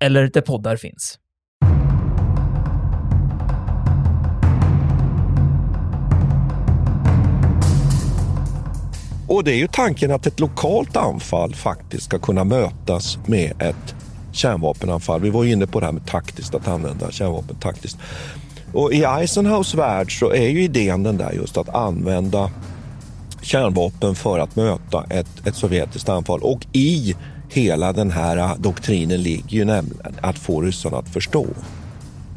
eller där poddar finns. Och det är ju tanken att ett lokalt anfall faktiskt ska kunna mötas med ett kärnvapenanfall. Vi var ju inne på det här med taktiskt, att använda kärnvapen taktiskt. Och i Eisenhows värld så är ju idén den där just att använda kärnvapen för att möta ett, ett sovjetiskt anfall. Och i hela den här äh, doktrinen ligger ju nämligen att få ryssarna att förstå.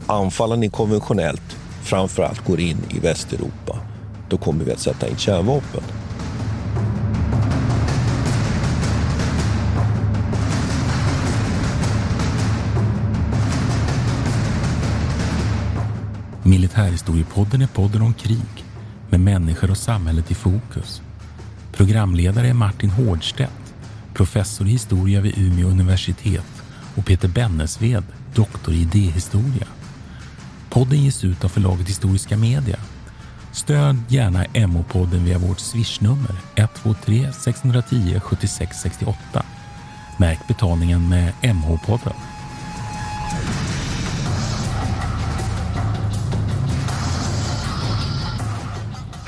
Anfallar ni konventionellt, framförallt går in i Västeuropa, då kommer vi att sätta in kärnvapen. Militärhistoriepodden är podden om krig med människor och samhället i fokus. Programledare är Martin Hårdstedt, professor i historia vid Umeå universitet och Peter Bennesved, doktor i idéhistoria. Podden ges ut av förlaget Historiska Media. Stöd gärna MH-podden via vårt swishnummer 123 610 76 68. Märk betalningen med MH-podden.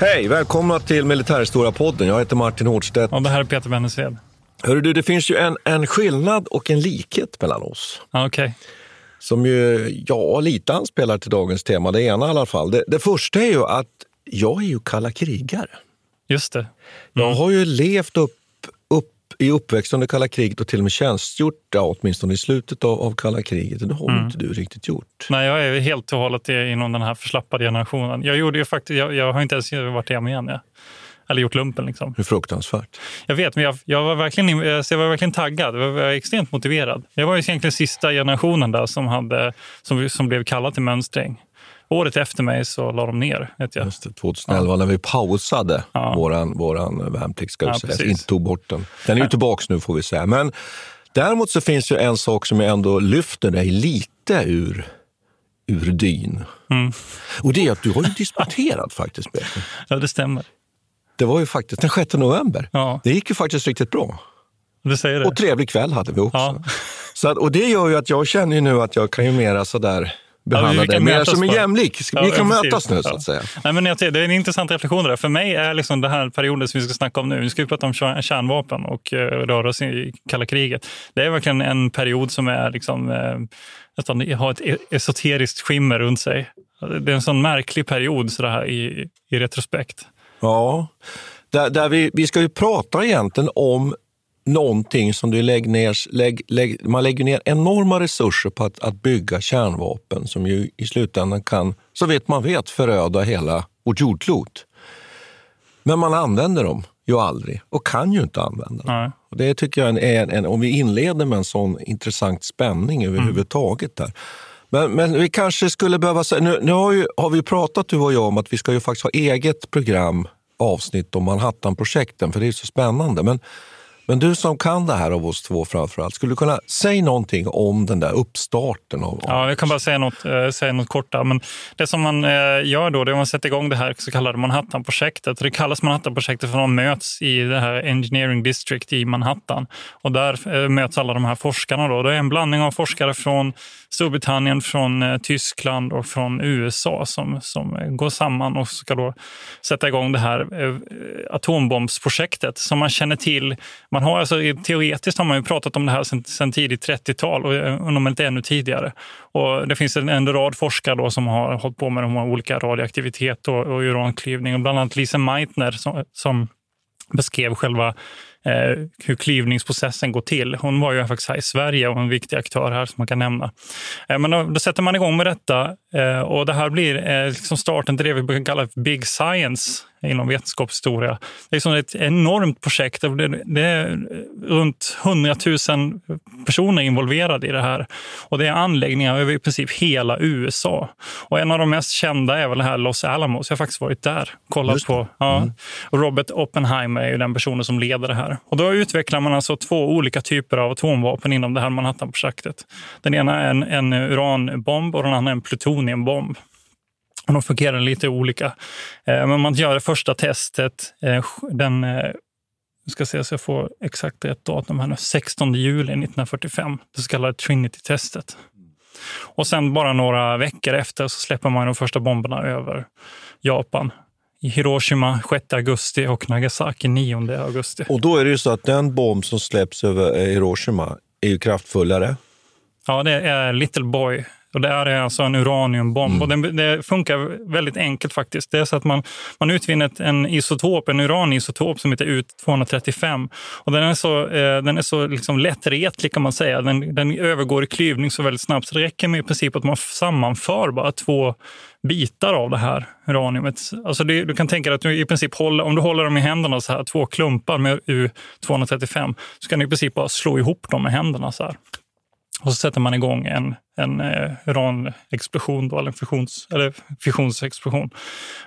Hej, välkomna till Militärhistoria-podden. Jag heter Martin Hårdstedt. Och det här är Peter Bennesved. Hörru du, det finns ju en, en skillnad och en likhet mellan oss. Okay. Som ju, ja, lite anspelar till dagens tema. Det ena i alla fall. Det, det första är ju att jag är ju kalla krigare. Just det. Mm. Jag har ju levt upp, upp i uppväxt under kalla kriget och till och med tjänstgjort, ja, åtminstone i slutet av, av kalla kriget. Det har mm. inte du riktigt gjort. Nej, jag är helt och hållet inom den här förslappade generationen. Jag, gjorde ju faktiskt, jag, jag har inte ens varit hemma igen. Ja. Eller gjort lumpen. Liksom. Hur fruktansvärt. Jag vet, men jag, jag, var verkligen, jag var verkligen taggad. Jag var extremt motiverad. Jag var ju egentligen sista generationen där som, hade, som, som blev kallad till mönstring. Året efter mig så la de ner. Vet jag. Just det, 2011 ja. när vi pausade ja. våran, våran värnplikt, ska ja, säga. inte tog bort den. Den är ju tillbaka nu får vi säga. Men däremot så finns ju en sak som jag ändå lyfter dig lite ur, ur dyn. Mm. Och det är att du har ju disputerat faktiskt, Peter. Ja, det stämmer. Det var ju faktiskt den 6 november. Ja. Det gick ju faktiskt riktigt bra. Du säger det. Och trevlig kväll hade vi också. Ja. Så att, och det gör ju att jag känner ju nu att jag kan ju mera sådär behandla ja, dig mer som en jämlik. Vi ja, kan mötas nu så att säga. Nej, men jag, det är en intressant reflektion. Där. För mig är liksom den här perioden som vi ska snacka om nu, vi ska prata om kärnvapen och uh, röra oss i kalla kriget. Det är verkligen en period som är liksom, uh, nästan har ett e-, esoteriskt skimmer runt sig. Det är en sån märklig period så här, i, i retrospekt. Ja, där, där vi, vi ska ju prata egentligen om någonting som du lägger ner, lägg, lägg, man lägger ner enorma resurser på att, att bygga kärnvapen som ju i slutändan kan, så vet man vet, föröda hela vårt jordklot. Men man använder dem ju aldrig och kan ju inte använda dem. Och det tycker jag är en, en, om vi inleder med en sån intressant spänning överhuvudtaget där. Men, men vi kanske skulle behöva säga, nu, nu har, ju, har vi pratat du och jag om att vi ska ju faktiskt ha eget program, avsnitt om Manhattanprojekten för det är så spännande. Men men du som kan det här av oss två framförallt, skulle du kunna säga någonting om den där uppstarten? Av, ja, jag kan bara säga något, eh, säga något kort. Där. Men det som man eh, gör då, det är att man sätter igång det här så kallade Manhattan-projektet. Det kallas Manhattan-projektet för att man möts i det här Engineering District i Manhattan. Och där eh, möts alla de här forskarna. Då. Det är en blandning av forskare från Storbritannien, från Tyskland och från USA som, som går samman och ska då sätta igång det här atombombsprojektet som man känner till man har alltså, teoretiskt har man ju pratat om det här sedan, tidigt 30-tal och eh, om inte ännu tidigare. Och det finns en, en rad forskare då som har hållit på med de olika radioaktivitet och, och uranklyvning. Och bland annat Lise Meitner som, som beskrev själva eh, hur klyvningsprocessen går till. Hon var ju faktiskt här i Sverige och en viktig aktör här som man kan nämna. Eh, men då, då, sätter man igång med detta och det här blir eh, liksom starten till det vi brukar kalla Big Science inom vetenskapshistoria. Det är som ett enormt projekt. Det är runt 100 000 personer involverade i det här. Och det är anläggningar över i princip hela USA. Och en av de mest kända är väl här Los Alamos. Jag har faktiskt varit där kollat på. Ja. Mm. Och Robert Oppenheimer är ju den personen som leder det här. Och då utvecklar man alltså två olika typer av atomvapen inom det här Manhattan-projektet. Den ena är en, en uranbomb och den andra är en plutoniumbomb. De fungerar lite olika. Eh, men man gör det första testet eh, den jag ska se så jag får exakt rätt datum här nu. 16 juli 1945, det så kallade Trinity-testet. Och sen bara några veckor efter så släpper man de första bomberna över Japan. I Hiroshima 6 augusti och Nagasaki 9 augusti. Och då är det ju så att den bomb som släpps över Hiroshima är ju kraftfullare. Ja, det är Little Boy och det är alltså en uraniumbomb. Mm. Och det, det, funkar väldigt enkelt faktiskt. Det är så att man, man utvinner en isotop, en uranisotop som heter U235. Och den är så, eh, den är så liksom lättretlig kan man säga. Den, den övergår i klyvning så väldigt snabbt. Så det räcker med i princip att man sammanför bara två bitar av det här uraniumet. Alltså det, du kan tänka dig att du i princip håller, om du håller dem i händerna så här, två klumpar med U235, så kan du i princip bara slå ihop dem med händerna så här. Och så sätter man igång en, en eh, uranexplosion, då, eller, en fusions, eller fissionsexplosion.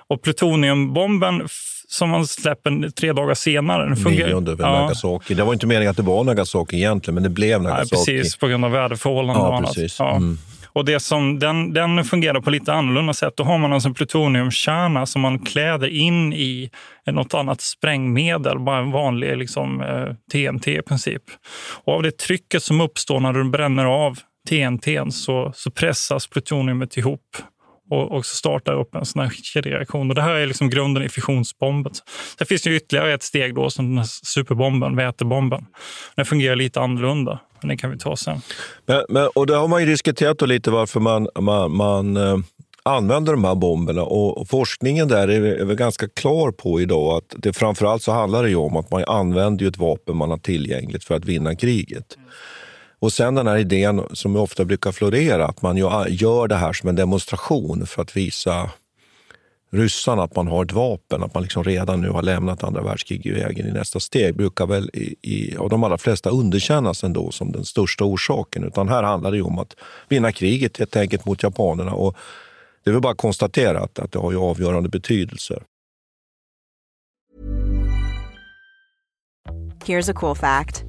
Och plutoniumbomben som man släpper tre dagar senare. Den fungerar, Nionde ja. Nagasaki. Det var inte meningen att det var Nagasaki egentligen, men det blev Nagasaki. Ja, precis, på grund av väderförhållanden ja, och annat. Precis. Ja. Mm. Och det som, den, den fungerar på lite annorlunda sätt. Då har man alltså en plutoniumkärna som man kläder in i något annat sprängmedel, bara en vanlig liksom, eh, TNT i princip. Och av det trycket som uppstår när du bränner av TNT så, så pressas plutoniumet ihop och, och startar upp en sån här kedjereaktion. Och det här är liksom grunden i fissionsbomben. Det finns ju ytterligare ett steg då, som den här superbomben, vätebomben. Den fungerar lite annorlunda, men det kan vi ta sen. Men, men, och det har man ju diskuterat lite varför man, man, man eh, använder de här bomberna. Och, forskningen där är, väl ganska klar på idag att det framförallt så handlar det om att man använder ett vapen man har tillgängligt för att vinna kriget. Och sen den här idén som ofta brukar florera, att man ah, gör det här som en demonstration för att visa ryssarna att man har ett vapen, att man liksom redan nu har lämnat andra världskriget i vägen i nästa steg, brukar väl i, i, av de allra flesta underkännas ändå som den största orsaken. Utan här handlar det om att vinna kriget helt enkelt mot japanerna. Och det är väl bara att konstatera att, att det har ju avgörande betydelse. Here's a cool fact.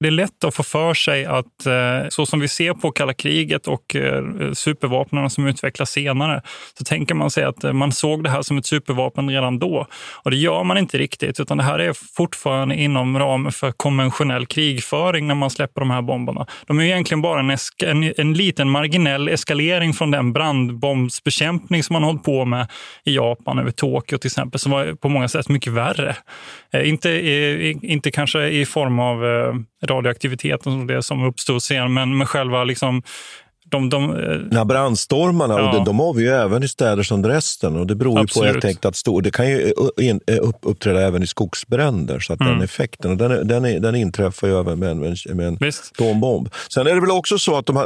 Det är lätt att få för sig att eh, så som vi ser på kalla kriget och eh, supervapnen som utvecklas senare, så tänker man sig att eh, man såg det här som ett supervapen redan då. Och det gör man inte riktigt, utan det här är fortfarande inom ramen för konventionell krigföring när man släpper de här bomberna. De är egentligen bara en, en, en liten marginell eskalering från den brandbombsbekämpning som man hållit på med i Japan över Tokyo till exempel, som var på många sätt mycket värre. Inte, inte kanske i form av radioaktiviteten som det som uppstår sen, men med själva liksom de, de, ja, brandstormarna, ja. och de, de har vi ju även i städer som Dresden. Och det beror ju Absolut. på helt enkelt att stor, det kan ju in, upp, uppträda även i skogsbränder. Så att Mm. den effekten, och den, den, den inträffar ju även med en, med en, Visst. atombomb. Sen är det väl också så att de här,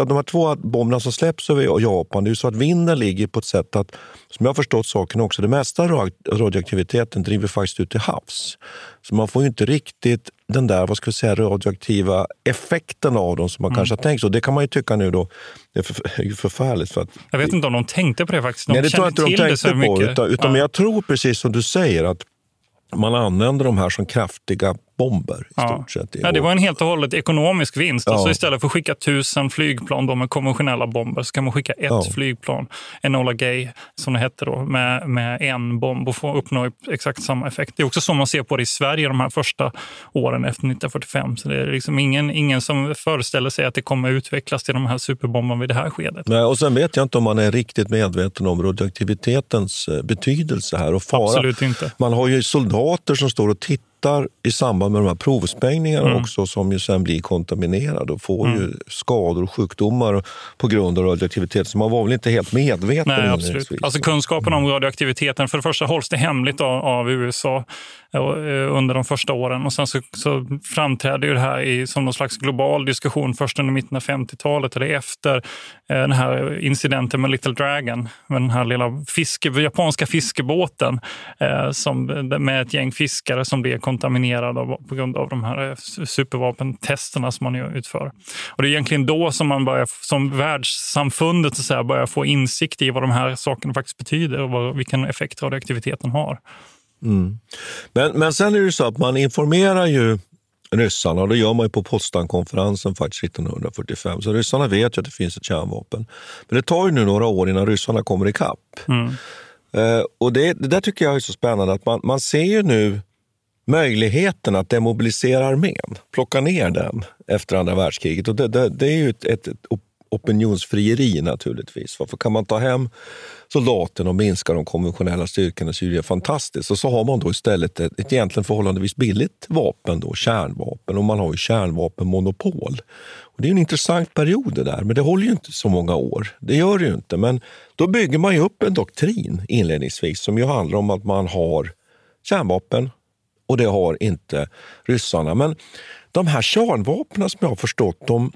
av de här två bomberna som släpps över Japan, det är ju så att vinden ligger på ett sätt att, som jag har förstått saken också, det mesta radioaktiviteten driver faktiskt ut till havs. Så man får ju inte riktigt den där vad ska vi säga, radioaktiva effekten av dem som man kanske har tänkt. Och Det kan man ju tycka nu då, det är, för, förfärligt. För att, Jag vet inte om de tänkte på det faktiskt. De Nej, det tror jag inte de så tänkte på. mycket. Utan, utan Ja. jag tror precis som du säger att man använder de här som kraftiga bomber i Ja. stort sett. Ja, det var en helt och hållet ekonomisk vinst. Ja. Alltså istället för att skicka tusen flygplan då med konventionella bomber så kan man skicka ett Ja. flygplan, Enola Gay som det hette då, med, med en bomb och få uppnå exakt samma effekt. Det är också så man ser på det i Sverige de här första åren efter 1945. Så det är liksom ingen, ingen som föreställer sig att det kommer utvecklas till de här superbomberna vid det här skedet. Nej, och sen vet jag inte om man är riktigt medveten om radioaktivitetens eh, betydelse här och fara. Absolut inte. Man har ju soldater som står och tittar i samband med de här provsprängningarna Mm. också som ju sen blir kontaminerade och får ju skador och sjukdomar på grund av radioaktivitet. Så man var väl inte helt medveten Nej, absolut. Alltså kunskapen om radioaktiviteten, för det första hålls det hemligt av, av USA Eh, under de första åren och sen så, så framträder ju det här i, som någon slags global diskussion först under mitten av 50-talet eller efter eh, den här incidenten med Little Dragon, med den här lilla fiske, japanska fiskebåten eh, som, med ett gäng fiskare som blir kontaminerade av, på grund av de här eh, supervapentesterna som man utför. Och det är egentligen då som man börjar, som världssamfundet så att säga, börjar få insikt i vad de här sakerna faktiskt betyder och vad, vilken effekt radioaktiviteten har. Mm. Men, men sen är det så att man informerar ju ryssarna och det gör man ju på Potsdamkonferensen faktiskt 1945. Så ryssarna vet ju att det finns ett kärnvapen. Men det tar ju nu några år innan ryssarna kommer ikapp. Mm. Eh, och det, det där tycker jag är så spännande att man, man ser ju nu möjligheten att demobilisera armén, plocka ner den efter andra världskriget. Och det, det, det är ju ett, ett, ett op- opinionsfrieri naturligtvis. Varför kan man ta hem soldaterna och minska de konventionella styrkorna så är det fantastiskt. Och så har man då istället ett, ett egentligen förhållandevis billigt vapen, då, kärnvapen, och man har ju kärnvapenmonopol. Och det är en intressant period det där, men det håller ju inte så många år. Det gör det ju inte, men då bygger man ju upp en doktrin inledningsvis som ju handlar om att man har kärnvapen och det har inte ryssarna. Men de här kärnvapnen som jag har förstått, de,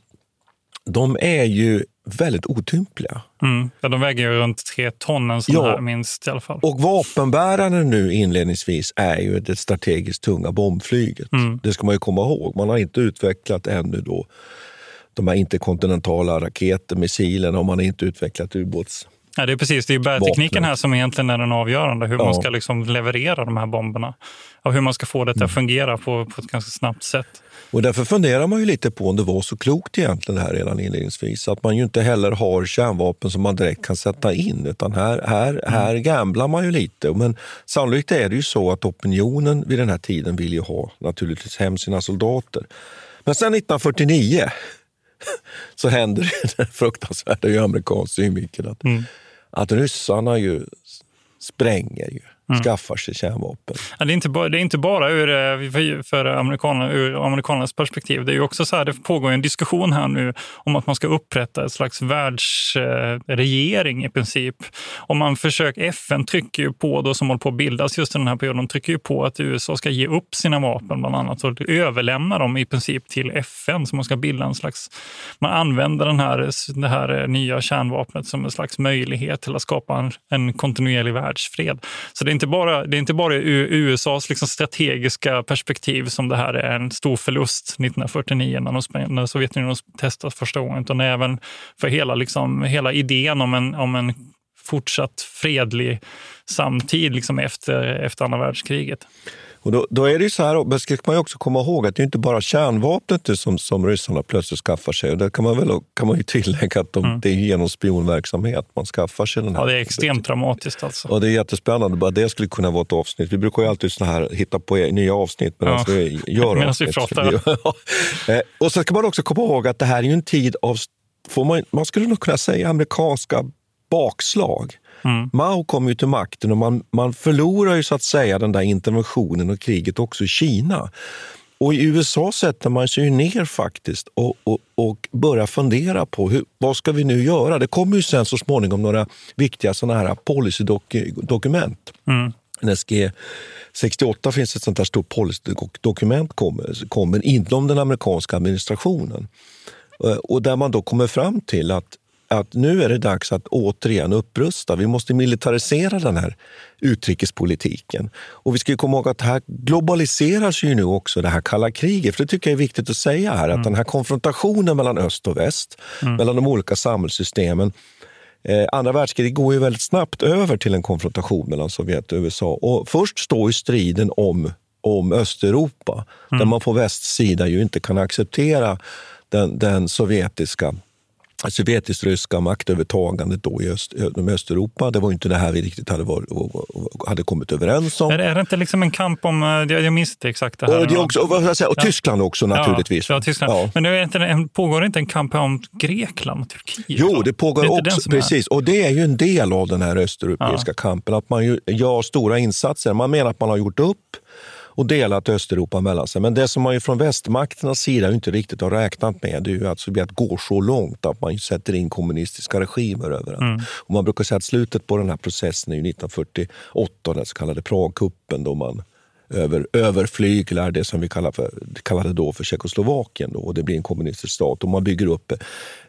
de är ju väldigt otympliga. Mm. Ja, de väger ju runt tre ton en sån Ja. här minst i alla fall. Och vapenbäraren nu inledningsvis är ju det strategiskt tunga bombflyget. Mm. Det ska man ju komma ihåg. Man har inte utvecklat ännu då de här interkontinentala raketer, missilerna och man har inte utvecklat ubåts... Ja, det är precis, det är bärtekniken här som egentligen är den avgörande. Hur man Ja. ska liksom leverera de här bomberna. Och hur man ska få Mm. att fungera på, på ett ganska snabbt sätt. Och därför funderar man ju lite på om det var så klokt egentligen här redan inledningsvis. Att man ju inte heller har kärnvapen som man direkt kan sätta in. Utan här, här, här gamblar man ju lite. Men sannolikt är det ju så att opinionen vid den här tiden vill ju ha naturligtvis hem sina soldater. Men sen 1949 så händer det fruktansvärda ur amerikansk synvinkel att, att ryssarna ju spränger ju, skaffar sig kärnvapen. Ja, det, är inte bara, det är inte bara ur, eh, för, för amerikaner, ur amerikanernas perspektiv. Det är ju också så här, det pågår en diskussion här nu om att man ska upprätta ett slags världsregering i princip. Och man försöker, FN trycker ju på, då, som håller på att bildas just i den här perioden, de trycker ju på att USA ska ge upp sina vapen bland annat och överlämna dem i princip till FN. Så man ska bilda en slags, man använder den här, det här eh, nya kärnvapnet som en slags möjlighet till att skapa en, en kontinuerlig världsfred. Så det är inte bara, det är inte bara ur USAs liksom strategiska perspektiv som det här är en stor förlust 1949 när, de, när Sovjetunionen testas första gången, utan även för hela, liksom, hela idén om en, om en fortsatt fredlig samtid liksom efter, efter andra världskriget. Och då, då är det ju så här, men ska man ju också komma ihåg att det är inte bara kärnvapnet som, som ryssarna plötsligt skaffar sig. Och där kan man, väl, kan man ju tillägga att de, det är genom spionverksamhet man skaffar sig den här. Ja, det är extremt dramatiskt alltså. Och det är jättespännande. Bara det skulle kunna vara ett avsnitt. Vi brukar ju alltid så här, hitta på nya avsnitt medan Ja. vi gör Medan vi avsnitt. pratar. Eh, och så ska man också komma ihåg att det här är en tid av, man, man skulle nog kunna säga amerikanska bakslag. Mm. Mao kom ju till makten och man, man förlorar ju så att säga den där interventionen och kriget också i Kina. och i USA sätter man sig ner faktiskt och, och, och börjar fundera på hur, vad ska vi nu göra. Det kommer ju sen så småningom några viktiga såna här policydokument. Mm. NSG 68 finns ett sånt här stort policydokument kommer, kommer inom den amerikanska administrationen. Eh, och där man då kommer fram till att att nu är det dags att återigen upprusta. Vi måste militarisera den här utrikespolitiken. Och vi ska komma ihåg att här globaliseras ju nu också det här kalla kriget. För det tycker jag är viktigt att säga här, mm. att den här konfrontationen mellan öst och väst, mm. mellan de olika samhällssystemen, eh, Andra världskriget går ju väldigt snabbt över till en konfrontation mellan Sovjet och USA. Och först står ju striden om, om Östeuropa, mm. där man på västsida ju inte kan acceptera den, den sovjetiska sovjetisk-ryska maktövertagandet då i Öst, Östeuropa. Det var inte det här vi riktigt hade, var, hade kommit överens om. Är, är det inte liksom en kamp om... Eh, jag minns inte exakt det här. Och, det också, och, säga, och Tyskland också naturligtvis. Ja, Tyskland. Ja. Men är inte, pågår det inte en kamp om Grekland och Turkiet? Jo, det pågår det också. Precis. Är? Och det är ju en del av den här östeuropeiska ja. kampen. Att man gör stora insatser. Man menar att man har gjort upp och delat Östeuropa mellan sig. Men det som man ju från västmakternas sida inte riktigt har räknat med det är ju att Sovjet går så långt att man sätter in kommunistiska regimer överallt. Mm. Och man brukar säga att slutet på den här processen är 1948, den så kallade Pragkuppen då man över, överflyglar det som vi kallar för, kallade då för Tjeckoslovakien. Då, och det blir en kommunistisk stat. Och man bygger upp,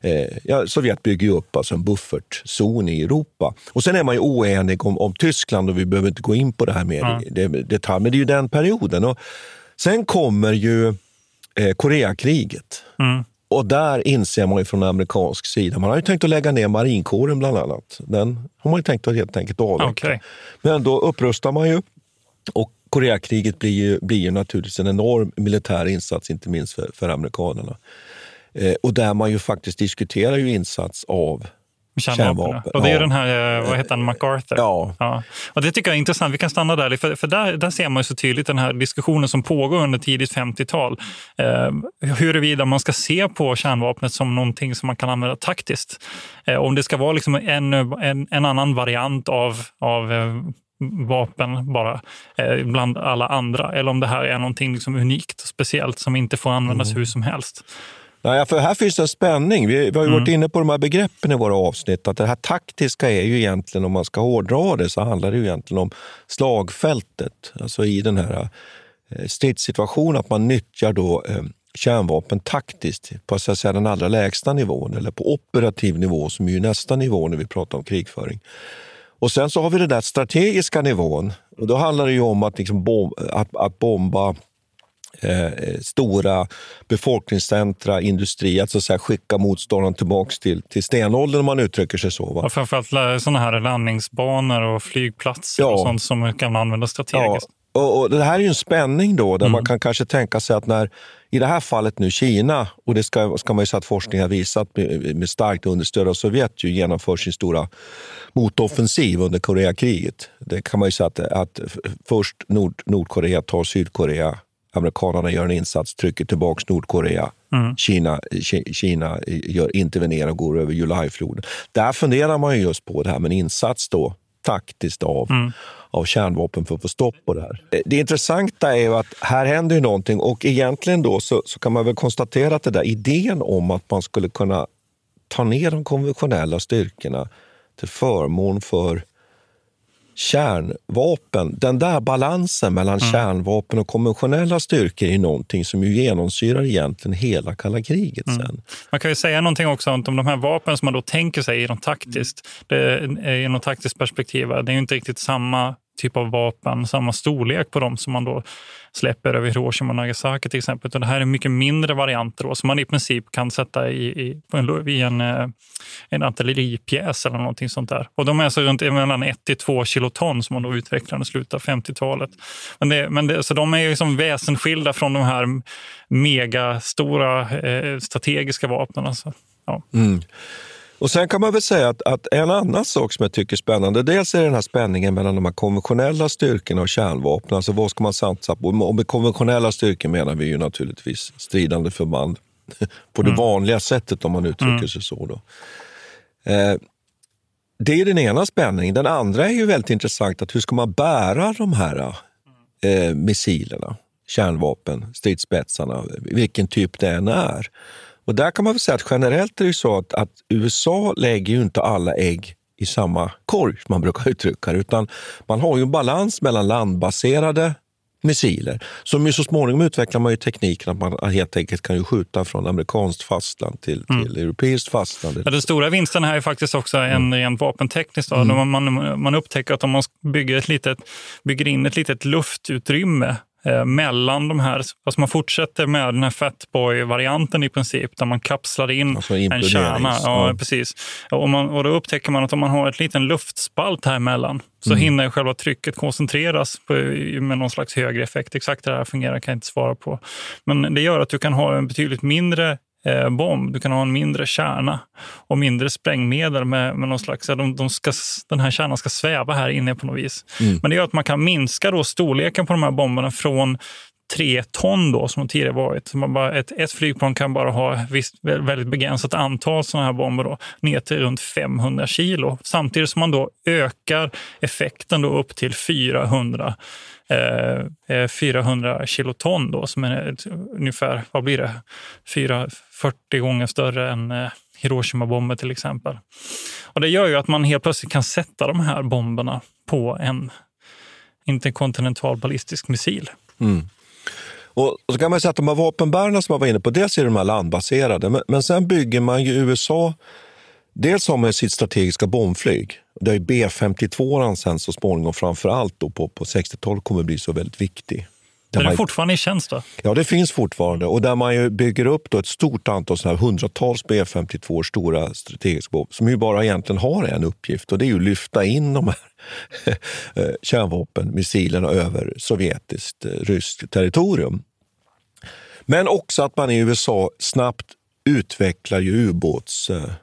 eh, ja, Sovjet bygger upp alltså en buffertzon i Europa. Och Sen är man ju oenig om, om Tyskland och vi behöver inte gå in på det här mer mm. det, detalj. Men det är ju den perioden. Och sen kommer ju eh, Koreakriget. Mm. Och där inser man ju från amerikansk sida, man har ju tänkt att lägga ner marinkåren bland annat. Den har man ju tänkt att helt enkelt avveckla. Okay. Men då upprustar man ju. Och Koreakriget blir ju, blir ju naturligtvis en enorm militär insats, inte minst för, för amerikanerna. Eh, och där man ju faktiskt diskuterar ju insats av Kärnvapen. kärnvapen. Och det är ja. den här, eh, vad heter han, MacArthur? Ja. ja. Och det tycker jag är intressant. Vi kan stanna där, för, för där, där ser man ju så tydligt den här diskussionen som pågår under tidigt 50-tal. Eh, huruvida man ska se på kärnvapnet som någonting som man kan använda taktiskt. Eh, om det ska vara liksom en, en, en annan variant av, av eh, vapen bara eh, bland alla andra. Eller om det här är någonting liksom unikt och speciellt som inte får användas mm. hur som helst. Nej, för här finns en spänning. Vi, vi har mm. varit inne på de här begreppen i våra avsnitt. Att det här taktiska är ju egentligen, om man ska hårdra det, så handlar det ju egentligen om slagfältet. Alltså i den här eh, stridssituationen, att man nyttjar då eh, kärnvapen taktiskt på så att säga, den allra lägsta nivån, eller på operativ nivå, som är ju nästa nivå när vi pratar om krigföring. Och sen så har vi den där strategiska nivån. Och då handlar det ju om att, liksom bom att, att bomba eh, stora befolkningscentra, industri, att, så att säga, skicka motståndaren tillbaka till, till stenåldern om man uttrycker sig så. Va? Ja, framförallt sådana här landningsbanor och flygplatser ja. och sånt som kan användas strategiskt. Ja. Och, och, det här är ju en spänning då, där mm. man kan kanske tänka sig att när i det här fallet nu Kina, och det ska, ska man ju säga att forskningen har visat med, med starkt understöd av Sovjet, ju genomför sin stora motoffensiv under Koreakriget. Det kan man ju säga att, att först Nord, Nordkorea tar Sydkorea, amerikanerna gör en insats, trycker tillbaka Nordkorea. Mm. Kina, Kina gör, intervenerar och går över Julijfloden. Där funderar man ju just på det här med en insats då, taktiskt av, mm. av kärnvapen för att få stopp på det här. Det intressanta är ju att här händer ju någonting och egentligen då så, så kan man väl konstatera att det där idén om att man skulle kunna ta ner de konventionella styrkorna till förmån för kärnvapen. Den där balansen mellan mm. kärnvapen och konventionella styrkor är någonting som ju genomsyrar egentligen hela kalla kriget. Mm. sen. Man kan ju säga någonting också om de här vapen som man då tänker sig något taktiskt, det, något taktiskt perspektiv. Det är ju inte riktigt samma typ av vapen, samma storlek på dem som man då släpper över Hiroshima och Nagasaki till exempel. Och det här är mycket mindre varianter då, som man i princip kan sätta i, i, en, i en, eh, en artilleripjäs eller någonting sånt där. Och de är alltså runt eh, mellan 1 till 2 kiloton som man då utvecklade i slutet av 50-talet. Men, det, men det, så de är liksom väsensskilda från de här megastora eh, strategiska vapnen. Alltså. Ja. Mm. Och Sen kan man väl säga att, att, en annan sak som jag tycker är spännande, dels är den här spänningen mellan de här konventionella styrkorna och kärnvapen. Alltså vad ska man satsa på? Och med konventionella styrkor menar vi ju naturligtvis stridande förband på det mm. vanliga sättet om man uttrycker mm. sig så. Då. Eh, det är den ena spänningen. Den andra är ju väldigt intressant, att hur ska man bära de här eh, missilerna? kärnvapen, stridsspetsarna, vilken typ det än är. Och där kan man väl säga att generellt är det så att, att USA lägger ju inte alla ägg i samma korg, som man brukar uttrycka det, utan man har ju en balans mellan landbaserade missiler. Som ju så småningom utvecklar man ju tekniken att man helt enkelt kan ju skjuta från amerikanskt fastland till, mm. till europeiskt fastland. Ja, den stora vinsten här är faktiskt också en mm. rent vapenteknisk. Mm. Man, man, man upptäcker att om man bygger, ett litet, bygger in ett litet luftutrymme mellan de här. Alltså man fortsätter med den här Fatboy-varianten i princip, där man kapslar in alltså en kärna. Ja, ja. Precis. Och, man, och då upptäcker man att om man har ett liten luftspalt här emellan så mm. hinner själva trycket koncentreras på, med någon slags högre effekt. Exakt hur det här fungerar kan jag inte svara på. Men det gör att du kan ha en betydligt mindre eh, bomb. Du kan ha en mindre kärna och mindre sprängmedel med, med någon slags... De, de ska, den här kärnan ska sväva här inne på något vis. Mm. Men det gör att man kan minska då storleken på de här bomberna från tre ton då, som de tidigare varit. man bara, ett, ett flygplan kan bara ha ett visst, väldigt begränsat antal sådana här bomber då, ner till runt 500 kilo. Samtidigt som man då ökar effekten då upp till 400 eh, eh 400 kiloton då, som är ungefär, vad blir det, 4, 40 gånger större än eh, Hiroshima-bomber till exempel. Och det gör ju att man helt plötsligt kan sätta de här bomberna på en interkontinental ballistisk missil. Mm. Och så kan man säga att de här vapenbärarna som man var inne på, dels är de här landbaserade, men, men sen bygger man ju USA Dels har man sitt strategiska bombflyg. Där är B52 sen så småningom, framför allt då på, på 60-talet, kommer bli så väldigt viktig. Där är den fortfarande i tjänst? Då? Ja, det finns fortfarande. Och där man bygger upp då ett stort antal, såna här hundratals B52 stora strategiska bomber som ju bara egentligen har en uppgift och det är att lyfta in de här eh, kärnvapenmissilerna över sovjetiskt, eh, ryskt territorium. Men också att man i USA snabbt utvecklar ju ubåtsvapnet.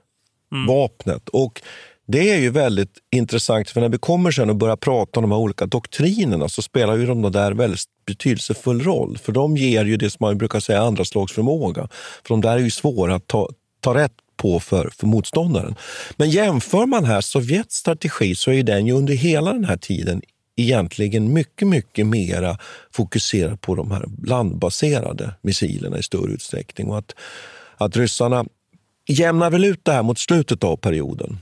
Mm. Och det är ju väldigt intressant, för när vi kommer sen och börjar prata om de här olika doktrinerna så spelar ju de där väldigt betydelsefull roll. För de ger ju det som man brukar säga andra slags förmåga. För de där är ju svåra att ta, ta rätt på för, för motståndaren. Men jämför man här Sovjets strategi så är den ju under hela den här tiden egentligen mycket, mycket mera fokuserat på de här landbaserade missilerna i större utsträckning. Och att, att ryssarna jämnar väl ut det här mot slutet av perioden.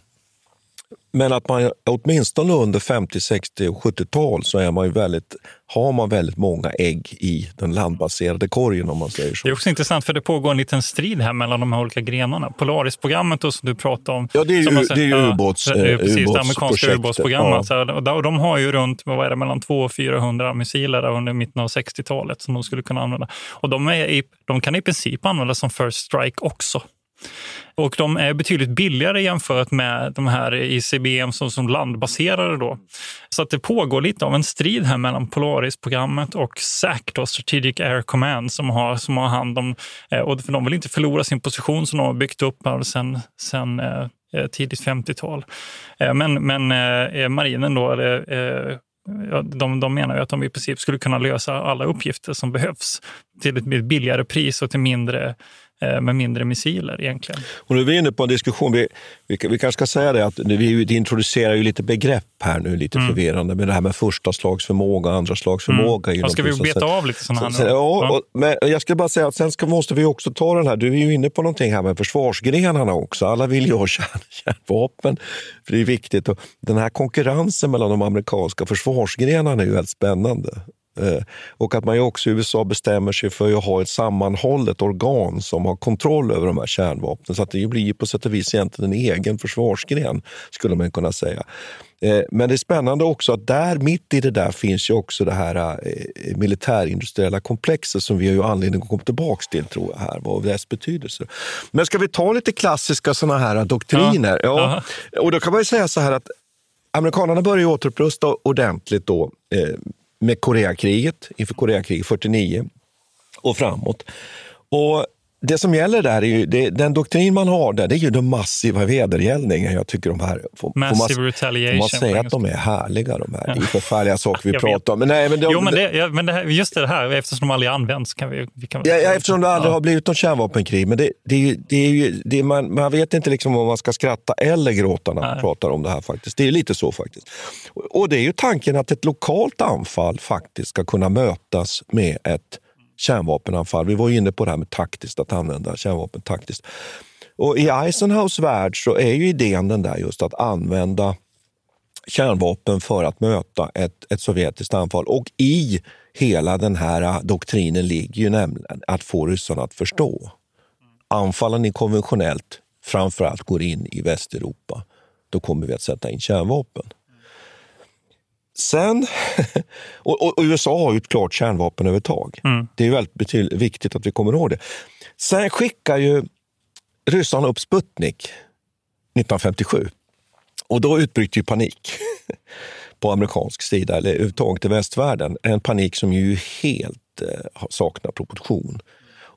Men att man åtminstone under 50, 60 och 70-tal så är man ju väldigt, har man väldigt många ägg i den landbaserade korgen om man säger så. Det är också intressant för det pågår en liten strid här mellan de här olika grenarna. Polaris-programmet som du pratade om. Ja, det är ju, man, det är ju ubåts, ja, det, precis, det amerikanska ubåtsprogrammet. Ja. och de har ju runt vad är det, mellan 200 och 400 missiler under mitten av 60-talet som de skulle kunna använda. Och de, är i, de kan i princip användas som first strike också. Och de är betydligt billigare jämfört med de här ICBM som, som landbaserade. Då. Så att det pågår lite av en strid här mellan Polaris-programmet och SAC, då, Strategic Air Command, som har, som har hand om... Eh, och för de vill inte förlora sin position som de har byggt upp sen, sen eh, eh, tidigt 50-tal. Men, men marinen då, de, de menar ju att de i princip skulle kunna lösa alla uppgifter som behövs till ett billigare pris och till mindre med mindre missiler egentligen. Och nu är vi inne på en diskussion, vi, vi, vi kanske ska säga det att vi introducerar ju lite begrepp här nu, lite mm. förvirrande, med det här med första slags förmåga och andra slags förmåga. Mm. Ska vi beta av lite sådana här nu? Ja, och, men jag ska bara säga att sen ska, måste vi också ta den här, du är ju inne på någonting här med försvarsgrenarna också. Alla vill ju ha kärn, kärnvapen, för det är viktigt. Och den här konkurrensen mellan de amerikanska försvarsgrenarna är ju väldigt spännande. Eh, och att man också i USA bestämmer sig för att ha ett sammanhållet organ som har kontroll över de här kärnvapnen. Så att det blir på sätt och vis egentligen en egen försvarsgren, skulle man kunna säga. Eh, men det är spännande också att där, mitt i det där finns ju också det här eh, militärindustriella komplexet som vi har ju anledning att komma tillbaka till, tror jag, här, och dess betydelse. Men ska vi ta lite klassiska såna här doktriner? Ja. ja. Och då kan man ju säga så här att amerikanerna börjar återupprusta ordentligt då med Koreakriget, inför Koreakriget 49 och framåt. Och det som gäller där är ju, det, den doktrin man har där, det är ju den massiva vedergällningen. Jag tycker de här, får, Massive får man, retaliation. får man säga att de är härliga de här? Det är förfärliga saker vi pratar om. Men nej, men de, jo, men, det, ja, men det här, just det här, eftersom de aldrig används kan vi... vi kan, ja, ja, eftersom det aldrig har blivit något kärnvapenkrig. Men det, det, det är ju, det man, man vet inte liksom om man ska skratta eller gråta när man nej. pratar om det här. faktiskt. Det är lite så faktiskt. Och det är ju tanken att ett lokalt anfall faktiskt ska kunna mötas med ett kärnvapenanfall. Vi var inne på det här med taktiskt, att använda kärnvapen taktiskt. Och I Eisenhows värld så är ju idén den där just att använda kärnvapen för att möta ett, ett sovjetiskt anfall. Och i hela den här doktrinen ligger ju nämligen att få ryssarna att förstå. Anfaller ni konventionellt, framförallt går in i Västeuropa, då kommer vi att sätta in kärnvapen. Sen, och, och, USA har ju ett klart kärnvapenövertag. Mm. Det är väldigt viktigt att vi kommer ihåg det. Sen skickar ju ryssarna upp Sputnik 1957 och då utbryter ju panik på amerikansk sida, eller överhuvudtaget i västvärlden. En panik som ju helt eh, saknar proportion.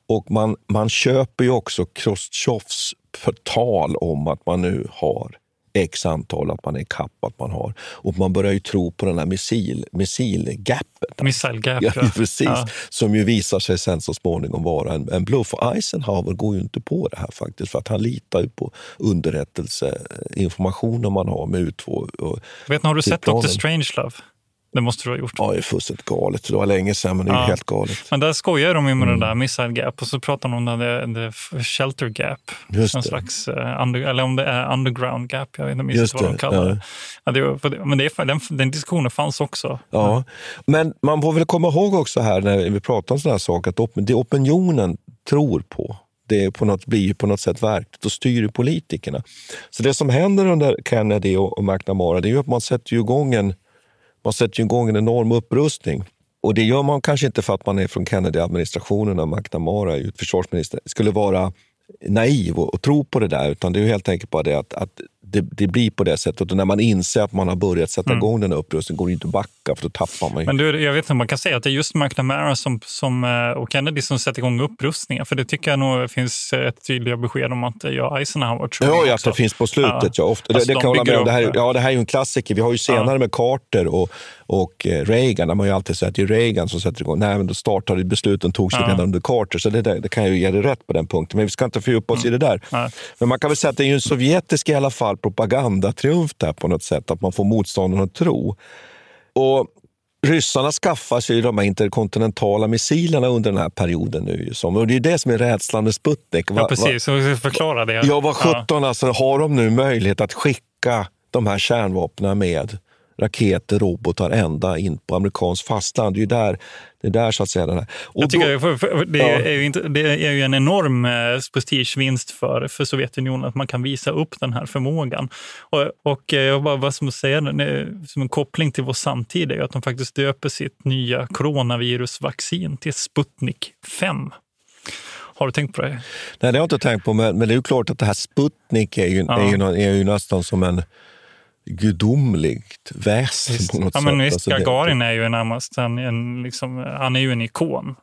Och man, man köper ju också Chrustjovs tal om att man nu har x antal, att man är kapp, att man har. Och man börjar ju tro på den här missil, missilgapet. Missile gap, ja. precis. Ja. Som ju visar sig sen så småningom vara en, en bluff. Och Eisenhower går ju inte på det här faktiskt, för att han litar ju på underrättelseinformationen man har med U2. Och Vet ni, har du sett Dr. Strangelove? Det måste du ha gjort. Ja, det är fullständigt galet. Det var länge sedan, men det är ja. helt galet. Men där skojar de ju med mm. det där missile gap och så pratar de om det, det shelter gap. Just en det. slags, uh, under, eller om det är underground gap. Jag vet inte minst vad de kallar det. Ja. det, men det, den, den diskussionen fanns också. Ja, men man får väl komma ihåg också här när vi pratar om sådana här saker, att det opinionen tror på, det på något, blir på något sätt verkligt och styr politikerna. Så det som händer under Kennedy och, och McNamara, det är ju att man sätter igång en man sätter igång en enorm upprustning. Och det gör man kanske inte för att man är från Kennedy-administrationen och McNamara är försvarsminister, skulle vara naiv och, och, tro på det där, utan det är helt enkelt bara det att, att det, det, blir på det sättet. Och när man inser att man har börjat sätta mm. igång den här upprustningen går det inte att backa, för då tappar man ju. Men du, jag vet inte om man kan säga att det är just McNamara som, som, eh, och Kennedy som sätter igång upprustningen. För det tycker jag nog finns ett tydliga besked om att jag Eisenhower tror Ja, ja att det finns på slutet. Ja. Ja, ofta, alltså det, det kan hålla med. Det här, ja, det här är ju en klassiker. Vi har ju senare ja. med Carter och, och eh, Reagan, där man ju alltid säger att det är Reagan som sätter igång. Nej, men då startade besluten togs ja. redan under Carter, så det, det, kan jag ju ge dig rätt på den punkten. Men vi ska inte fördjupa oss mm. i det där. Nej. Men man kan väl säga att det är ju en sovjetisk i alla fall propagandatriumf där på något sätt, att man får motståndarna att tro. Och Ryssarna skaffar sig de här interkontinentala missilerna under den här perioden. nu. Och det är det som är rädslan med Sputnik. Ja, precis. Förklara det. Ja, vad sjutton ja. alltså, har de nu möjlighet att skicka de här kärnvapnen med raketer, robotar ända in på amerikanskt fastland. Det är där, det är där så att säga. Den här. Och Jag tycker, då, för, för, det, ja. är ju inte, det är ju en enorm eh, prestigevinst för, för Sovjetunionen att man kan visa upp den här förmågan. Och, och eh, jag bara, vad som, säger, som en koppling till vår samtid är att de faktiskt döper sitt nya coronavirusvaccin till Sputnik 5. Har du tänkt på det? Nej, det har jag inte tänkt på, men, men det är ju klart att det här Sputnik är ju, ja. är ju, är ju nästan som en gudomligt väsen visst. på något ja, sätt. Men visst, alltså, Gagarin är ju närmast en, en liksom, han är ju en ikon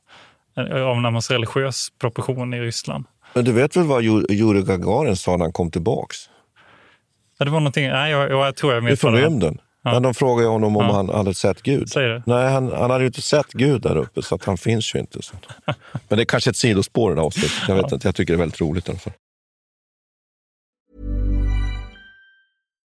av närmast religiös proportion i Ryssland. Men du vet väl vad Jurij Gagarin sa när han kom tillbaks? Ja, det var någonting, nej, jag, jag tror jag vet. Från rymden. Ja. de frågade honom om ja. han hade sett Gud. Nej, han, han hade ju inte sett Gud där uppe, så att han finns ju inte. Så. Men det är kanske ett sidospår i det här avsnittet. Jag, vet ja. inte, jag tycker det är väldigt roligt i alla fall.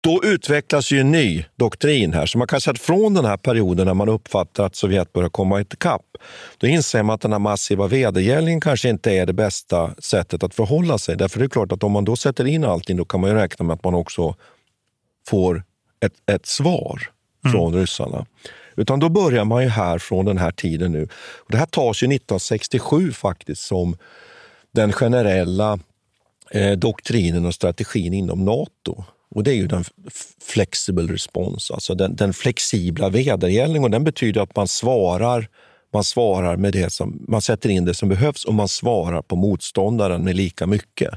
Då utvecklas ju en ny doktrin här. Så man kan säga att från den här perioden när man uppfattar att Sovjet börjar komma ikapp, då inser man att den här massiva vedergällningen kanske inte är det bästa sättet att förhålla sig. Därför är det klart att om man då sätter in allting, då kan man ju räkna med att man också får ett, ett svar från ryssarna. Utan då börjar man ju här från den här tiden nu. Och det här tas ju 1967 faktiskt som den generella eh, doktrinen och strategin inom Nato. Och det är ju den flexible response, alltså den, den flexibla vedergällningen. Och den betyder att man svarar, man svarar med det som, man sätter in det som behövs och man svarar på motståndaren med lika mycket.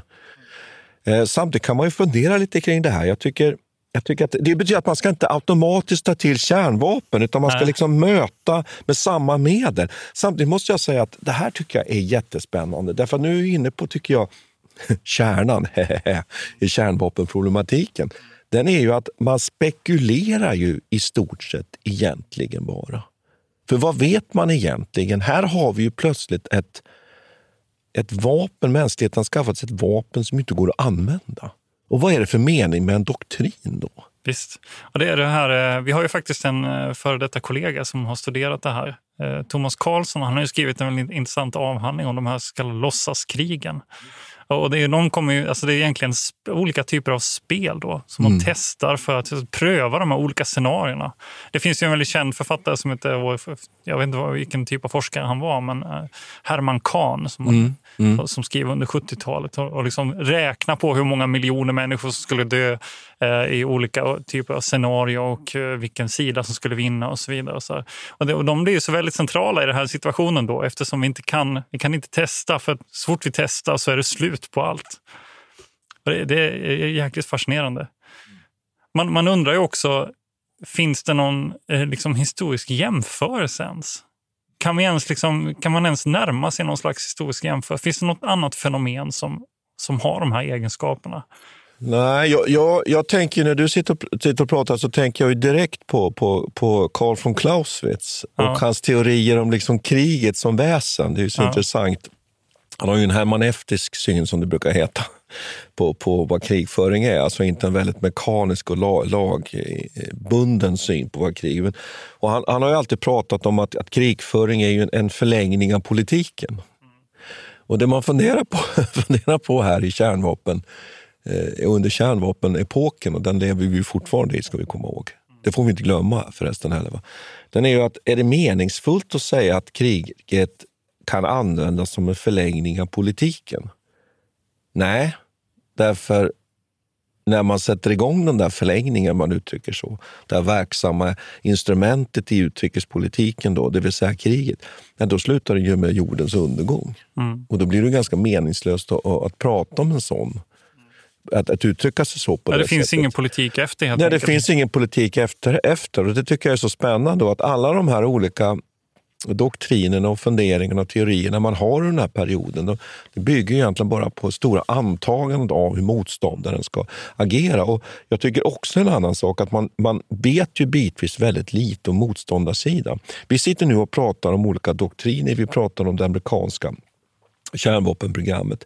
Eh, samtidigt kan man ju fundera lite kring det här. Jag tycker jag tycker att det betyder att man ska inte automatiskt ta till kärnvapen, utan man ska liksom möta med samma medel. Samtidigt måste jag säga att det här tycker jag är jättespännande. Därför att nu är vi inne på, tycker jag, kärnan i kärnvapenproblematiken. Den är ju att man spekulerar ju i stort sett egentligen bara. För vad vet man egentligen? Här har vi ju plötsligt ett, ett vapen, mänskligheten har skaffat sig ett vapen som inte går att använda. Och vad är det för mening med en doktrin då? Visst. Och det är det här, vi har ju faktiskt en före detta kollega som har studerat det här. Thomas Karlsson han har skrivit en väldigt intressant avhandling om de här så kallade låtsaskrigen. Och det är, de kommer ju, alltså det är egentligen olika typer av spel då, som mm. man testar för att pröva de här olika scenarierna. Det finns ju en väldigt känd författare som heter, jag vet inte vilken typ av forskare han var, men Herman Kahn som, mm. Mm. som skrev under 70-talet och, liksom räkna på hur många miljoner människor som skulle dö eh, i olika eh, typer av scenarier och eh, vilken sida som skulle vinna och så vidare. Och, så och, det, och de blir ju så väldigt centrala i den här situationen då eftersom vi inte kan, vi kan inte testa för så fort vi testar så är det slut på allt. Det, det, är jäkligt fascinerande. Man, man undrar ju också, finns det någon eh, liksom, historisk jämförelse ens? Kan, vi ens liksom, kan man ens närma sig någon slags historisk jämförelse? Finns det något annat fenomen som, som har de här egenskaperna? Nej, jag, jag, jag tänker när du sitter och, sitter och pratar så tänker jag direkt på, på, på Karl von Clausewitz och ja. hans teorier om liksom kriget som väsen. Det är så ja. intressant. Han har ju en hermaneftisk syn, som det brukar heta, på, på vad krigföring är. Alltså inte en väldigt mekanisk och lagbunden eh, syn på vad krig är. Och han, han har ju alltid pratat om att, att krigföring är ju en, en förlängning av politiken. Och det man funderar på, funderar på här i kärnvapen, eh, under kärnvapenepoken, och den lever vi fortfarande i, ska vi komma ihåg. Det får vi inte glömma förresten heller. Va? Den är ju att, är det meningsfullt att säga att kriget kan användas som en förlängning av politiken? Nej, därför när man sätter igång den där förlängningen, man uttrycker så, det här verksamma instrumentet i utrikespolitiken, då, det vill säga kriget, då slutar det ju med jordens undergång. Mm. Och då blir det ganska meningslöst att, att prata om en sån att, att uttrycka sig så. på Det, det finns sättet. ingen politik efter helt Nej, enkelt. det finns ingen politik efter, efter. Och det tycker jag är så spännande. Då, att alla de här olika doktrinerna, och funderingarna och teorierna man har i den här perioden, det bygger egentligen bara på stora antaganden av hur motståndaren ska agera. Och Jag tycker också en annan sak, att man, man vet ju bitvis väldigt lite om motståndarsidan. Vi sitter nu och pratar om olika doktriner. Vi pratar om det amerikanska kärnvapenprogrammet.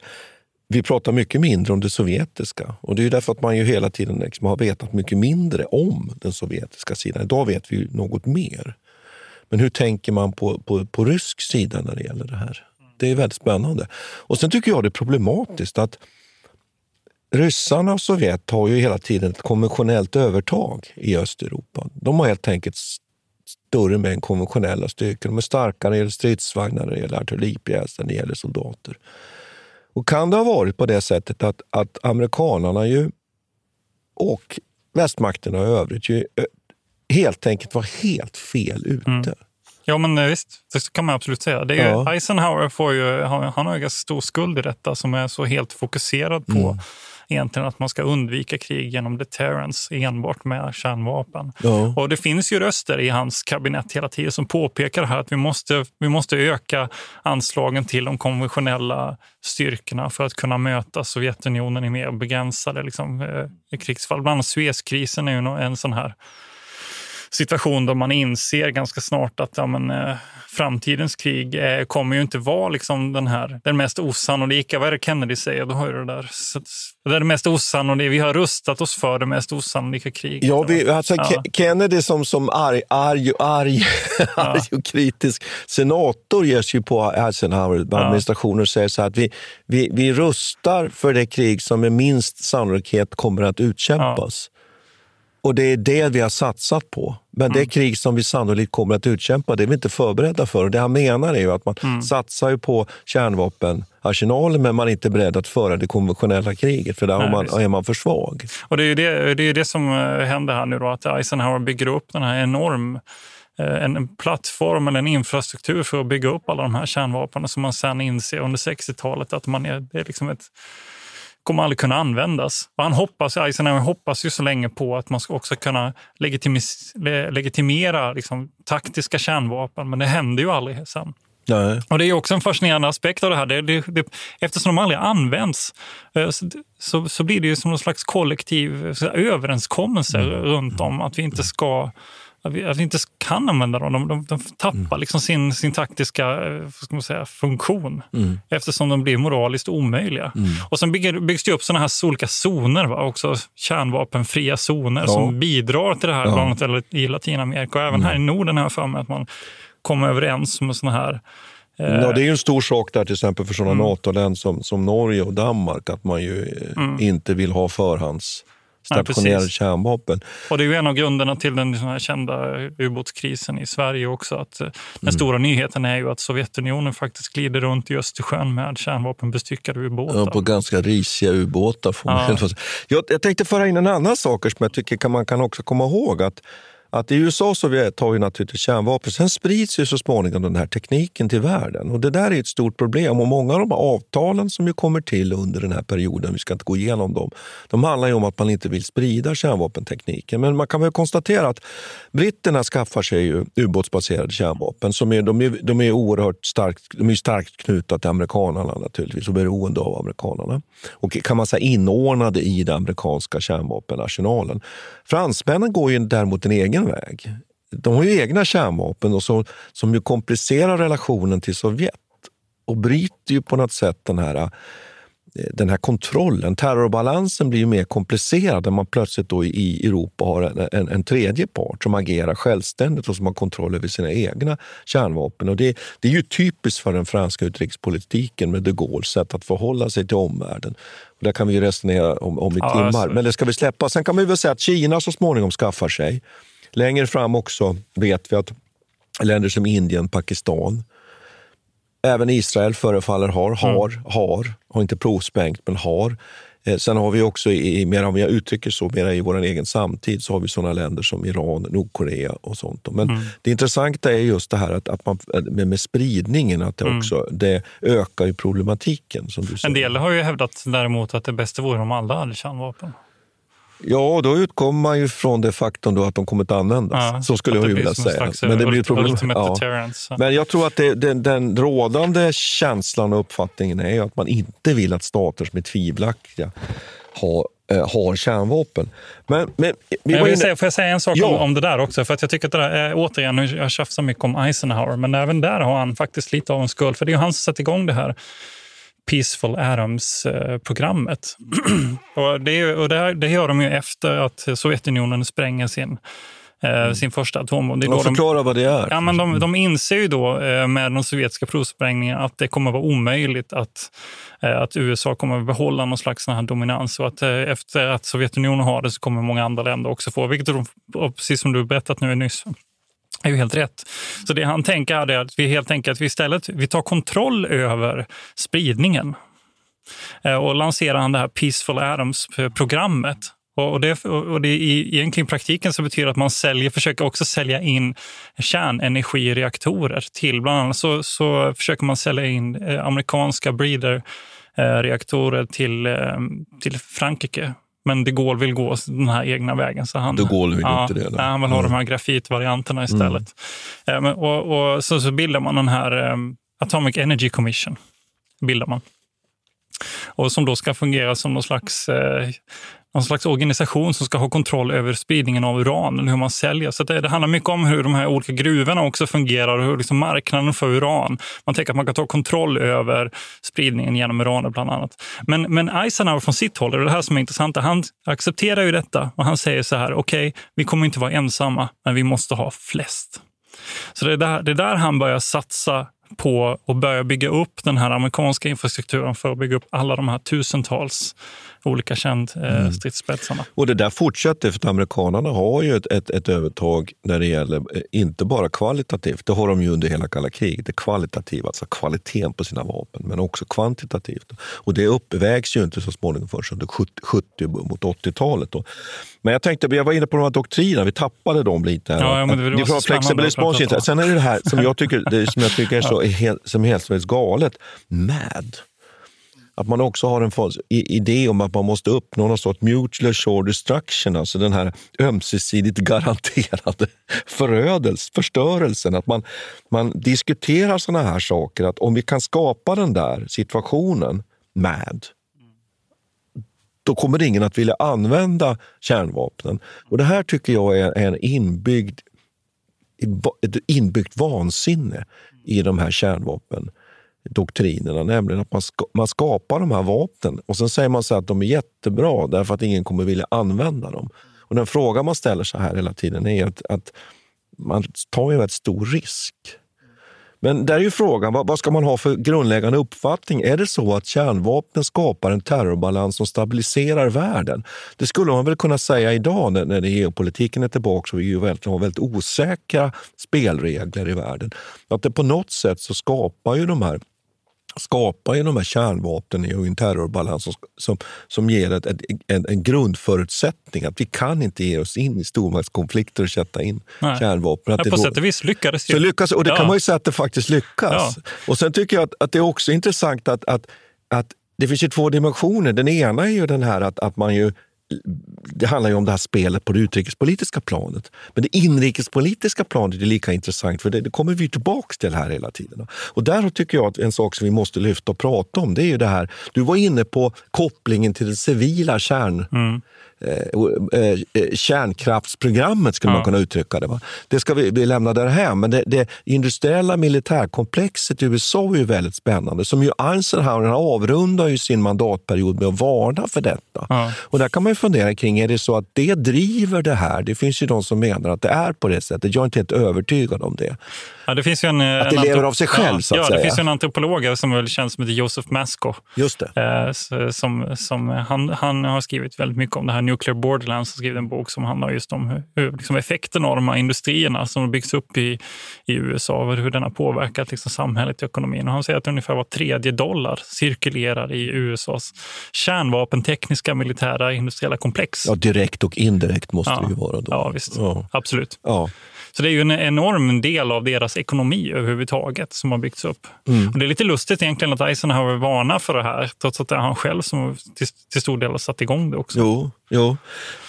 Vi pratar mycket mindre om det sovjetiska och det är därför att man ju hela tiden liksom har vetat mycket mindre om den sovjetiska sidan. Idag vet vi något mer. Men hur tänker man på, på, på rysk sida när det gäller det här? Det är väldigt spännande. Och Sen tycker jag det är problematiskt att ryssarna och Sovjet har ju hela tiden ett konventionellt övertag i Östeuropa. De har helt enkelt större mängd konventionella styrkor. De är starkare när det gäller stridsvagnar, när det gäller artilleripjäser, när det gäller soldater. Och kan det ha varit på det sättet att, att amerikanarna ju och västmakterna i övrigt ju helt enkelt var helt fel ute? Mm. Ja, men eh, visst. Det kan man absolut säga. Det är ja. Eisenhower får ju, han har ju ganska stor skuld i detta som är så helt fokuserad på mm. egentligen att man ska undvika krig genom deterrence enbart med kärnvapen. Ja. Och Det finns ju röster i hans kabinett hela tiden som påpekar här att vi måste, vi måste öka anslagen till de konventionella styrkorna för att kunna möta Sovjetunionen i mer begränsade liksom, eh, krigsfall. Bland annat Suezkrisen är ju en sån här situation då man inser ganska snart att ja, men, eh, framtidens krig eh, kommer ju inte vara liksom den här den mest osannolika. Vad är det Kennedy säger? Då har det där. Det är det mest osannolika. Vi har rustat oss för det mest osannolika kriget. Ja, vi, alltså ja. Kennedy som, som arg, arg, arg, ja. arg och kritisk senator ger sig på Eisenhower-administrationen och säger så här att vi, vi, vi rustar för det krig som med minst sannolikhet kommer att utkämpas. Och det är det vi har satsat på. Men mm. det krig som vi sannolikt kommer att utkämpa, det är vi inte förberedda för. Och det han menar är ju att man mm. satsar på kärnvapenarsenalen men man är inte beredd att föra det konventionella kriget, för där Nej, man, är man för svag. Och det är det, det, är det som eh, händer här nu, då, att Eisenhower bygger upp den här enorm eh, en plattform eller en infrastruktur för att bygga upp alla de här kärnvapnen som man sen inser under 60-talet att man är, det är liksom ett kommer aldrig kunna användas. Och han hoppas, Eisenhower hoppas ju så länge på att man ska också kunna legitimera liksom, taktiska kärnvapen, men det händer ju aldrig sen. Nej. Och Det är också en fascinerande aspekt av det här. Det, det, det, eftersom de aldrig används eh, så, så, så, blir det ju som någon slags kollektiv överenskommelse mm. runt om att vi inte ska att vi, att vi inte kan använda dem. De, de, de tappar mm. liksom sin, sin taktiska eh, ska man säga, funktion mm. eftersom de blir moraliskt omöjliga. Mm. Och Sen bygger, byggs det upp såna här olika zoner, va? också kärnvapenfria zoner ja. som bidrar till det här, ja. bland annat i Latinamerika. Och även här i mm. Norden har jag för mig att man kommer överens om såna här eh, Ja, det är ju en stor sak där till exempel för sådana mm. NATO-länder som, som Norge och Danmark att man ju eh, mm. inte vill ha förhands stationerade ja, kärnvapen. Och det är ju en av grunderna till den här kända ubåtskrisen i Sverige också. Att eh, den mm. stora nyheten är ju att Sovjetunionen faktiskt glider runt i Östersjön med kärnvapenbestyckade ubåtar. Ja, på ganska risiga ubåtar. Får ja. jag, jag tänkte föra in en annan sak som jag tycker man kan också komma ihåg. att att i USA och Sovjet har ju naturligtvis kärnvapen. Sen sprids ju så småningom den här tekniken till världen. Och Det där är ett stort problem. Och Många av de avtalen som ju kommer till under den här perioden, vi ska inte gå igenom dem, de handlar ju om att man inte vill sprida kärnvapentekniken. Men man kan väl konstatera att britterna skaffar sig ju ubåtsbaserade kärnvapen. Som är, de, är, de är oerhört starkt, de är starkt knutna till amerikanerna naturligtvis och beroende av amerikanerna. Och kan man säga inordnade i den amerikanska kärnvapenarsenalen. Fransmännen går ju däremot en egen väg. De har ju egna kärnvapen och så, som ju komplicerar relationen till Sovjet och bryter ju på något sätt den här, eh, den här kontrollen. Terrorbalansen blir ju mer komplicerad när man plötsligt då i Europa har en, en, en, tredje part som agerar självständigt och som har kontroll över sina egna kärnvapen. Och det, det är ju typiskt för den franska utrikespolitiken med de Gaulles sätt att förhålla sig till omvärlden. Och där kan vi resonera om, om i ja, timmar, alltså. men det ska vi släppa. Sen kan man väl säga att Kina så småningom skaffar sig Längre fram också vet vi att länder som Indien, Pakistan, även Israel förefaller ha, mm. har, mm. har, har inte provsprängt, men har. Eh, sen har vi också, i, mer om jag uttrycker så, mer i vår egen samtid, så har vi sådana länder som Iran, Nordkorea och sånt. Men mm. det intressanta är just det här att, att man, med, med spridningen, att det, mm. också, det ökar ju problematiken. Som du säger. En del har ju hävdat däremot att det bästa vore om alla hade kärnvapen. Ja, då utgår man ju från det faktum då att de kommer att användas. Ja, så skulle jag vilja säga. Men det blir problem. Ja. Men jag tror att det, den, den rådande känslan och uppfattningen är att man inte vill att stater som är tvivelaktiga har eh, har kärnvapen. Men, men, vi jag vill säga, får jag säga en sak ja. om, om, det där också? För att jag tycker att det där, återigen, jag tjafsar mycket om Eisenhower, men även där har han faktiskt lite av en skuld. För det är han som satte igång det här Peaceful Atoms-programmet. och det, och det, det gör de ju efter att Sovjetunionen spränger sin eh, sin första atombomb. Det Ja, då de- vad det är. Ja, men de, de inser ju då eh, med de sovjetiska provsprängningarna att det kommer att vara omöjligt att, eh, att USA kommer att behålla någon slags sån här dominans. Och att eh, efter att Sovjetunionen har det så kommer många andra länder också få, vilket de, precis som du berättat nu nyss, är ju helt rätt. Så det han tänker är att vi helt enkelt vi istället vi tar kontroll över spridningen. Eh, och lanserar han det här Peaceful Atoms-programmet. Eh, och det, och det i, egentligen i praktiken så betyder det att man säljer, försöker också sälja in kärnenergireaktorer till. Bland annat så, så försöker man sälja in eh, amerikanska breeder-reaktorer till, till Frankrike. Men de Gaulle vill gå den här egna vägen. Så han, De Gaulle vill ja, inte det, då. Han vill ha Mm. de här grafitvarianterna istället. Eh, men- och, och så, så bildar man den här eh, Atomic Energy Commission. Bildar man. Och som då ska fungera som någon slags, eh, någon slags organisation som ska ha kontroll över spridningen av uran, eller hur man säljer. Så det, det handlar mycket om hur de här olika gruvorna också fungerar och hur liksom marknaden för uran. Man tänker att man kan ta kontroll över spridningen genom uranet bland annat. Men, men Eisenhower från sitt håll, och det här som är intressant, han accepterar ju detta och han säger så här, okej, vi kommer inte vara ensamma, men vi måste ha flest. Så det är där, det är där han börjar satsa på att börja bygga upp den här amerikanska infrastrukturen för att bygga upp alla de här tusentals olika kärnstridsspetsarna. Och det där fortsätter för att amerikanerna har ju ett, ett, ett övertag när det gäller, eh, inte bara kvalitativt, det har de ju under hela kalla kriget, det kvalitativa, alltså kvaliteten på sina vapen, men också kvantitativt. Och det uppvägs ju inte så småningom förrän under 70, 70 mot 80-talet. Då. Men jag tänkte, jag var inne på de här doktrinerna, vi tappade dem lite. Här. Ja, ja, men det var prata response. om. Sen är det det här som jag tycker, det som jag tycker är så, är helt, som helt, helt galet, MAD. Att man också har en idé om att man måste uppnå någon sorts mutual assured destruction, alltså den här ömsesidigt garanterade förödelse, förstörelsen. Att man, man diskuterar såna här saker, att om vi kan skapa den där situationen, med, då kommer ingen att vilja använda kärnvapnen. Och Det här tycker jag är en inbyggd, ett inbyggt vansinne i de här doktrinerna, Nämligen att man, ska, man skapar de här vapnen och sen säger man så att de är jättebra därför att ingen kommer vilja använda dem. Och Den fråga man ställer sig här hela tiden är att, att man tar ju en stor risk. Men där är ju frågan, vad, vad ska man ha för grundläggande uppfattning? Är det så att kärnvapnen skapar en terrorbalans som stabiliserar världen? Det skulle man väl kunna säga idag när, när geopolitiken är tillbaka och vi ju väldigt, har väldigt osäkra spelregler i världen. Att det på något sätt så skapar ju de här skapar ju de här kärnvapnen i en terrorbalans som, som, som ger ett, ett, en, en grundförutsättning att vi kan inte ge oss in i stormaktskonflikter och sätta in Nej. kärnvapen. Att Ja, på då- sätt och vis lyckades det så lyckas, och det Ja. kan man ju säga att det faktiskt lyckas. Ja. Och Sen tycker jag att, att det är också intressant att, att, att det finns ju två dimensioner. Den ena är ju den här att, att man ju det handlar ju om det här spelet på det utrikespolitiska planet. Men det inrikespolitiska planet är lika intressant för det, det kommer vi tillbaka till här hela tiden. Och där tycker jag att en sak som vi måste lyfta och prata om det är ju det här, du var inne på kopplingen till den civila kärn, mm eh, eh, kärnkraftsprogrammet skulle man kunna uttrycka det. Va? Det ska vi, vi lämna därhän, men det, det industriella militärkomplexet i USA är ju väldigt spännande. Som ju Eisenhower avrundar ju sin mandatperiod med att varna för detta. Ja. Och där kan man ju fundera kring, är det så att det driver det här? Det finns ju de som menar att det är på det sättet. Jag är inte helt övertygad om det. Ja, det finns en, Att det en lever av sig själv, ja, så att ja, säga. det finns ju en antropolog som väl känns som heter Joseph Masko. Just det. Eh, som, som, han, han har skrivit väldigt mycket om det här Nuclear Borderlands. Har skrivit en bok som handlar just om hur, hur liksom effekten av de här industrierna som har byggts upp i, i USA och hur den har påverkat liksom samhället och ekonomin. Och han säger att ungefär var tredje dollar cirkulerar i USAs kärnvapentekniska militära industriella komplex. Ja, direkt och indirekt måste Ja. det ju vara. Då. Ja, visst. Ja. Absolut. Ja. Så det är ju en enorm del av deras ekonomi överhuvudtaget som har byggts upp. Mm. Och det är lite lustigt egentligen att Eisenhower varnar för det här, trots att det är han själv som till, till stor del har satt igång det också. Jo, jo.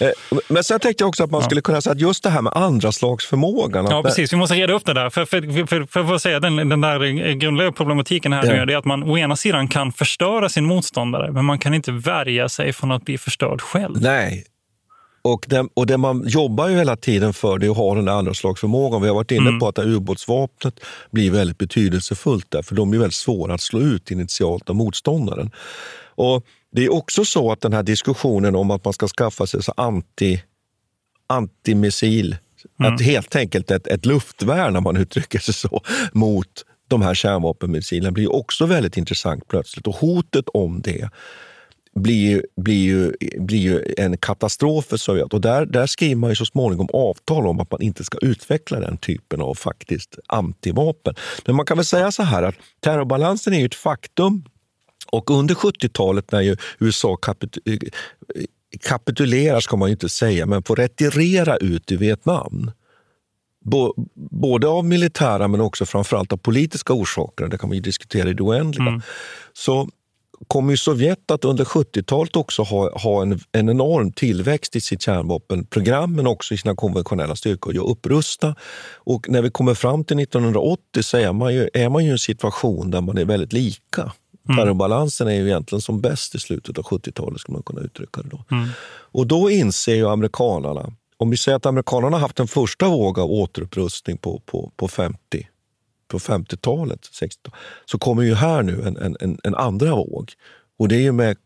Eh, Men sen tänkte jag också att man skulle kunna säga att just det här med andra slags förmågan. Ja, precis. Vi måste reda upp det där. För, för, för, för, för att säga, den, den där grundläggande problematiken här Ja. nu är det att man å ena sidan kan förstöra sin motståndare, men man kan inte värja sig från att bli förstörd själv. Nej. Och det, och det man jobbar ju hela tiden för det är att ha den där andra slags förmågan. Vi har varit inne Mm. på att ubåtsvapnet blir väldigt betydelsefullt där, för de är väldigt svåra att slå ut initialt av motståndaren. Och Det är också så att den här diskussionen om att man ska skaffa sig så anti, antimissil Mm. Att helt enkelt ett, ett luftvärn, om man uttrycker sig så, mot de här kärnvapenmissilerna blir också väldigt intressant plötsligt. Och hotet om det blir, blir, ju, blir ju en katastrof för Sovjet. Och där, där skriver man ju så småningom avtal om att man inte ska utveckla den typen av faktiskt antivapen. Men man kan väl säga så här att terrorbalansen är ju ett faktum. Och under 70-talet när ju USA kapit kapitulerar, ska man ju inte säga, men får retirera ut i Vietnam både av militära men också framförallt av politiska orsaker, det kan man ju diskutera i det oändliga, mm. så kommer ju Sovjet att under 70-talet också ha, ha en, en, enorm tillväxt i sitt kärnvapenprogram men också i sina konventionella styrkor och upprusta. Och när vi kommer fram till 1980 så är man ju, är man ju i en situation där man är väldigt lika. Mm. Terrorbalansen är ju egentligen som bäst i slutet av 70-talet, skulle man kunna uttrycka det då. Mm. Och då inser ju amerikanerna om vi säger att amerikanerna haft en första våg av återupprustning på, på, på 50 på 50-talet, 60 så kommer ju här nu en, en, en andra våg. Och det är ju med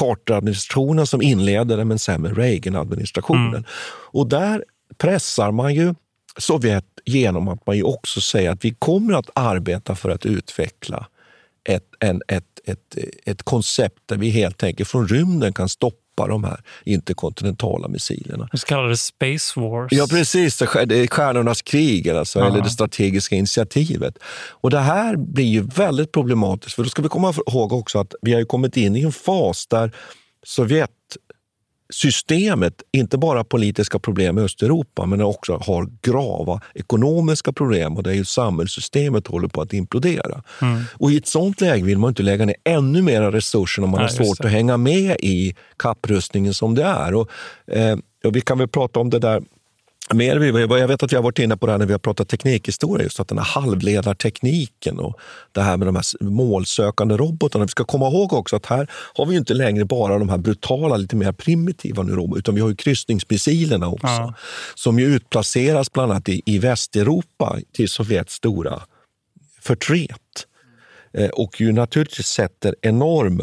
Carter-administrationen som inleder det, men sen med Reagan-administrationen. Mm. Och där pressar man ju Sovjet genom att man ju också säger att vi kommer att arbeta för att utveckla ett, en, ett, ett, ett koncept där vi helt enkelt från rymden kan stoppa stoppa de här interkontinentala missilerna. Det så kallade Space Wars. Ja, precis. Det är stjärnornas krig, alltså, eller det strategiska initiativet. Och Det här blir ju väldigt problematiskt, för då ska vi komma ihåg också att vi har kommit in i en fas där Sovjet systemet inte bara politiska problem i Östeuropa men också har grava ekonomiska problem och där ju samhällssystemet håller på att implodera. Mm. Och I ett sånt läge vill man inte lägga ner ännu mer resurser om man Nej, har svårt att hänga med i kapprustningen som det är. Och, eh, och vi kan väl prata om det där mer, jag vet att vi har varit inne på det här när vi har pratat teknikhistoria, just att den här halvledartekniken och det här med de här målsökande robotarna. Vi ska komma ihåg också att här har vi inte längre bara de här brutala, lite mer primitiva nu, utan vi har ju kryssningsmissilerna också, ja. som ju utplaceras bland annat i, i Västeuropa till Sovjets stora förtret. Eh, och ju naturligtvis sätter enorm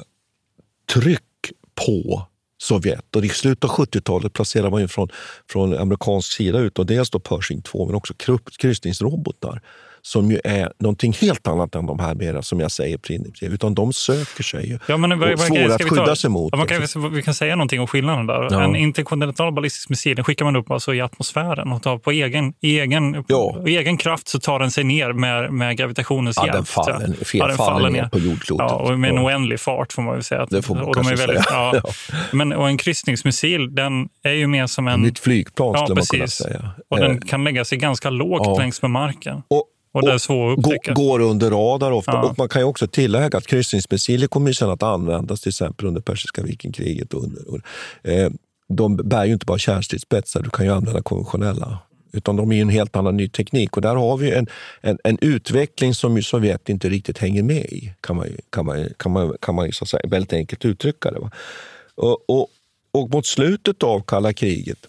tryck på Sovjet. Och I slutet av 70-talet placerade man ju från, från amerikansk sida ut och dels då Pershing 2 men också kryssningsrobotar som ju är någonting helt annat än de här mera, som jag säger, primitiva. Utan de söker sig ju ja, men, och svåra att skydda sig mot. Ja, man kan, vi kan säga någonting om skillnaden där. Ja. En interkontinental ballistisk missil den skickar man upp alltså i atmosfären och tar på egen, egen, ja. på egen kraft så tar den sig ner med, med gravitationens ja, hjälp. Den faller, fel, ja, den faller ner på jordklotet. Ja, och med en oändlig fart får man väl säga. Det får man och de är väldigt, säga. Ja. Men, och en kryssningsmissil den är ju mer som en... Ett flygplan skulle man kunna säga. Och den eh. kan lägga sig ganska lågt ja. längs med marken. Och, och det är svårt att upptäcka. Går under radar ofta. Ja. Och man kan ju också tillägga att kryssningsmissiler kommer sen att användas till exempel under persiska vikenkriget. Och under, och, eh, de bär ju inte bara kärnstridsspetsar, du kan ju använda konventionella. Utan de är en helt annan ny teknik. Och där har vi en, en, en utveckling som ju Sovjet inte riktigt hänger med i, kan man, kan man, kan man, kan man så säga, väldigt enkelt uttrycka det. Och, och, och mot slutet av kalla kriget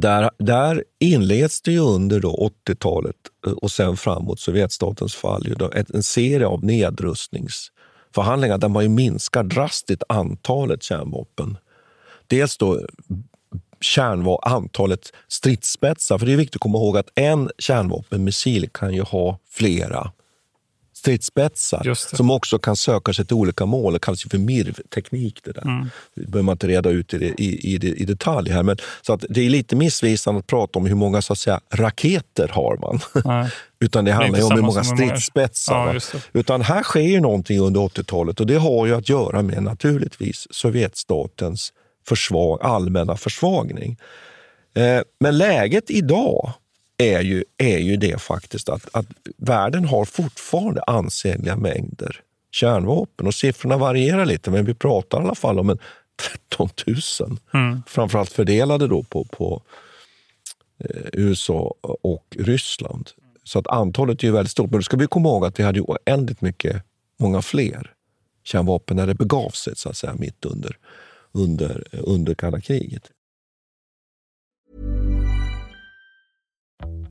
där, där inleds det ju under 80-talet eh, och sen framåt Sovjetstatens fall ju då, en serie av nedrustningsförhandlingar där man ju minskar drastiskt antalet kärnvapen. Dels då eh, kärnva antalet stridsspetsar. För det är viktigt att komma ihåg att en kärnvapenmissil kan ju ha flera stridsspetsar som också kan söka sig till olika mål. Det kallas för MIRV-teknik. Det, där. Mm. det behöver man inte reda ut i, i, i, i detalj här. Men, så att det är lite missvisande att prata om hur många så att säga, raketer har man. Utan det handlar det om hur många stridsspetsar. Ja, Utan här sker ju någonting under 80-talet och det har ju att göra med naturligtvis Sovjetstatens försvag, allmänna försvagning. Eh, men läget idag är ju, är ju det faktiskt att, att världen har fortfarande ansenliga mängder kärnvapen. Och siffrorna varierar lite, men vi pratar i alla fall om en 13 000. Mm. Framförallt fördelade då på, på eh, USA och Ryssland. Så att antalet är ju väldigt stort. Men då ska vi komma ihåg att vi hade oändligt mycket, många fler kärnvapen när det begav sig, så att säga, mitt under, under, under kalla kriget.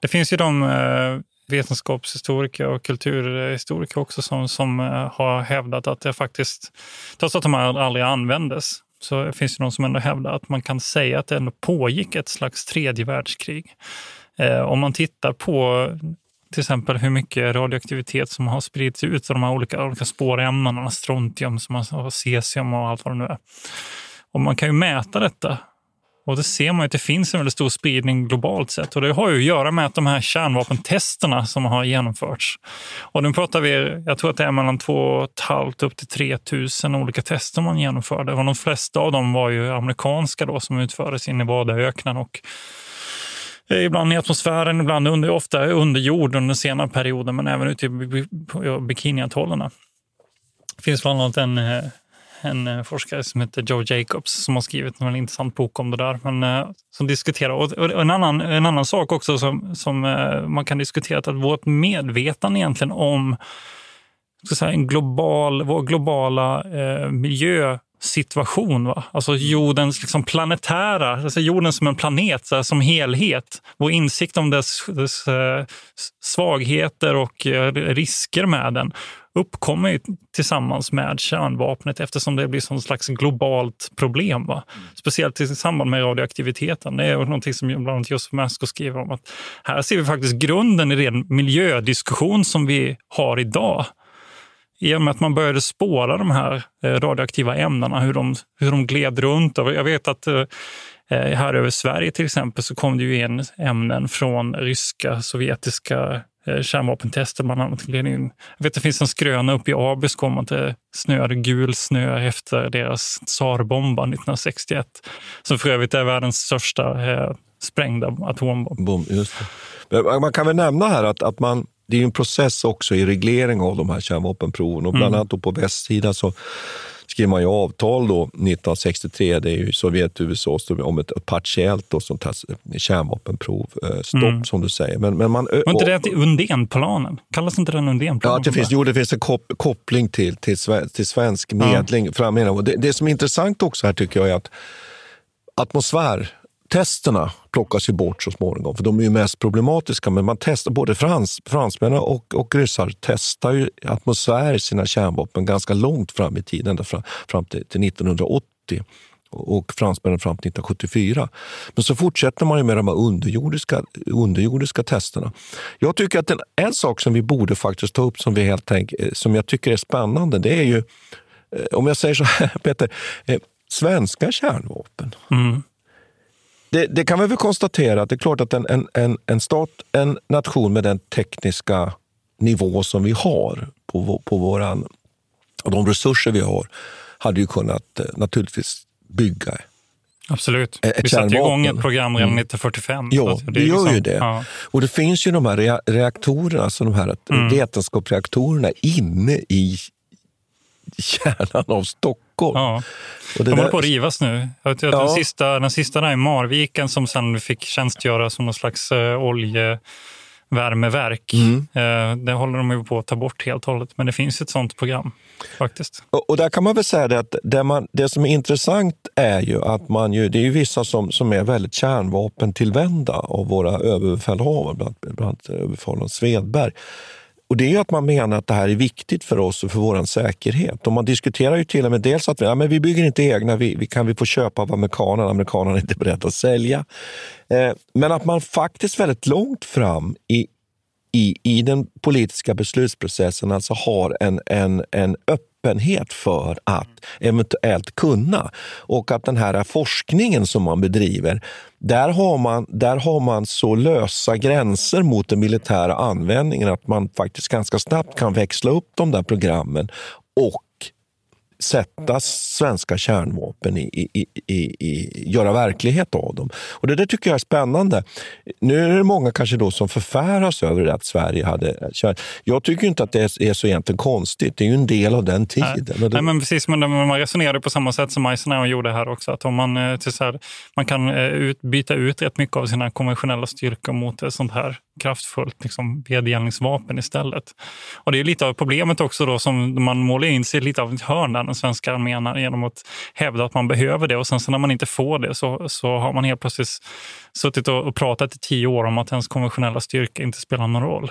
Det finns ju de eh, vetenskapshistoriker och kulturhistoriker också som, som eh, har hävdat att det faktiskt, trots att de här aldrig användes, så finns det de som ändå hävdar att man kan säga att det ändå pågick ett slags tredje världskrig. Eh, om man tittar på till exempel hur mycket radioaktivitet som har spridits ut av de här olika, olika spårämnena, strontium, som har, cesium och allt vad det nu är. Och man kan ju mäta detta och det ser man att det finns en väldigt stor spridning globalt sett. Och det har ju att göra med att de här kärnvapentesterna som har genomförts. Och nu pratar vi, jag tror att det är mellan 2 500 upp till 3 000 olika tester man genomförde. Och de flesta av dem var ju amerikanska då som utfördes i Badaöknen och eh, Ibland i atmosfären, ibland under, ofta under jord under senare perioden, men även ute i bikiniatollerna. Det finns bland annat en eh, en eh, forskare som heter Joe Jacobs som har skrivit en intressant bok om det där. Men, eh, som diskuterar. Och en, annan, en annan sak också som, som eh, man kan diskutera är att vårt medvetande egentligen om ska säga, en global, vår globala eh, miljö situation. Va? Alltså jordens liksom planetära, alltså jorden som en planet så här, som helhet. Vår insikt om dess, dess eh, svagheter och eh, risker med den uppkommer ju tillsammans med kärnvapnet eftersom det blir som slags globalt problem. Va? Speciellt i samband med radioaktiviteten. Det är någonting som bland annat Josef Mersko skriver om. att Här ser vi faktiskt grunden i den miljödiskussion som vi har idag. I och med att man började spåra de här eh, radioaktiva ämnena, hur de, hur de gled runt. Jag vet att eh, här över Sverige till exempel så kom det ju in ämnen från ryska, sovjetiska kärnvapentester bland annat. Jag vet det finns en skröna uppe i Abisko om att det snöade gul snö efter deras tsarbomba 1961. Som för övrigt är världens största eh, sprängda atombomb. just Man kan väl nämna här att, att man, det är en process också i reglering av de här kärnvapenproven. Och bland mm. annat på västsidan så skrev man ju avtal då 1963, det är ju Sovjet och USA, om ett, ett partiellt då, sånt här kärnvapenprov. Eh, stopp mm. som du säger. Men, men man, Var inte det till Undénplanen? Kallas inte den Undénplanen? Ja, det finns, jo, det finns en kop koppling till, till, till svensk medling. Ja. Det, det som är intressant också här tycker jag är att atmosfär testerna plockas ju bort så småningom, för de är ju mest problematiska. Men man testar, både frans, fransmännen och, och ryssar testar ju atmosfär sina kärnvapen ganska långt fram i tiden, ända fram, fram till, till 1980 och fransmännen fram till 1974. Men så fortsätter man ju med de här underjordiska, underjordiska testerna. Jag tycker att en, en sak som vi borde faktiskt ta upp som, vi helt enkelt, eh, som jag tycker är spännande, det är ju, eh, om jag säger så här Peter, eh, svenska kärnvapen. Mm det, det, kan vi väl konstatera att det är klart att en, en, en, en stat, en nation med den tekniska nivå som vi har på, på våran, och de resurser vi har, hade ju kunnat eh, naturligtvis bygga Absolut. Ett vi satte igång ett program redan 1945. Mm. Ja, det, det gör liksom, ju det. Ja. Och det finns ju de här reaktorerna, alltså de här mm. vetenskapsreaktorerna inne i kärnan av Stockholm. Ja. Och det de håller på att rivas nu. Jag ja. den, sista, den sista där i Marviken som sen fick tjänstgöra som någon slags uh, oljevärmeverk. Mm. Uh, det håller de på att ta bort helt och hållet. Men det finns ett sånt program faktiskt. Och, och där kan man väl säga det att det, man, det som är intressant är ju att man ju, det är ju vissa som, som är väldigt kärnvapentillvända av våra överbefälhavare, bland, bland överbefälhavaren Svedberg och det är att man menar att det här är viktigt för oss och för vår säkerhet. Och man diskuterar ju till och med dels att vi, ja, men vi bygger inte egna, vi, vi kan vi få köpa av amerikanerna, amerikanerna är inte beredda att sälja. Eh, men att man faktiskt väldigt långt fram i, i, i den politiska beslutsprocessen alltså har en, en, en öppenhet för att eventuellt kunna. Och att den här forskningen som man bedriver, där har man, där har man så lösa gränser mot den militära användningen att man faktiskt ganska snabbt kan växla upp de där programmen och sätta svenska kärnvapen i, i, i, i, göra verklighet av dem. Och Det där tycker jag är spännande. Nu är det många kanske då som förfäras över att Sverige hade kärn... Jag tycker inte att det är så egentligen konstigt. Det är ju en del av den tiden. Nej, Nej men precis, men man resonerade på samma sätt som Eisenhower gjorde här också. Att om man, eh, till så här, man kan eh, ut, byta ut rätt mycket av sina konventionella styrkor mot ett sånt här kraftfullt liksom, vedergällningsvapen istället. Och det är lite av problemet också då som man målar in sig lite av ett hörn den svenska armén genom att hävda att man behöver det och sen så när man inte får det så, så har man helt plötsligt suttit och, och pratat i tio år om att ens konventionella styrka inte spelar någon roll.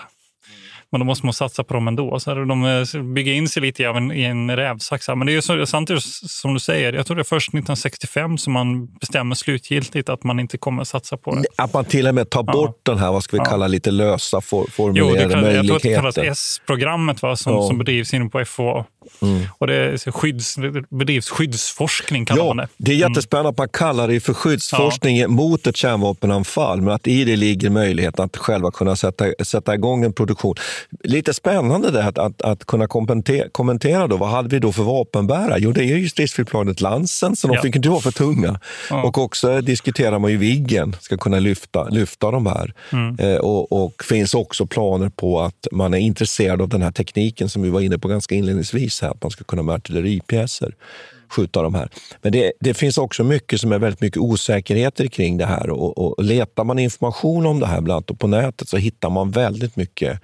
Men då måste man satsa på dem ändå. Så de eh, bygger in sig lite i en, i en rävsax. Men det är ju samtidigt som du säger, jag tror det är först 1965 som man bestämmer slutgiltigt att man inte kommer satsa på det. Att man till och med tar bort ja. den här, vad ska vi ja. kalla lite lösa for, formulerade jo, det. Jag tror att det kallas S-programmet som, ja. som bedrivs inne på FOA. Mm. Och det, är skydds, det bedrivs skyddsforskning kallar ja, man det. Det är jättespännande att man kallar det för skyddsforskning mot ett kärnvapenanfall, men att i det ligger möjligheten att själva kunna sätta, sätta igång en produktion. Lite spännande det att, att, att kunna kommentera då, vad hade vi då för vapenbärare? Jo, det är ju stridsflygplanet Lansen, så de ja. fick inte vara för tunga. Ja. Och också diskuterar man ju Viggen ska kunna lyfta, lyfta de här. Mm. Eh, och, och finns också planer på att man är intresserad av den här tekniken som vi var inne på ganska inledningsvis, här, att man ska kunna med artilleripjäser skjuta de här. Men det, det, finns också mycket som är väldigt mycket osäkerheter kring det här och, och letar man information om det här bland annat på nätet så hittar man väldigt mycket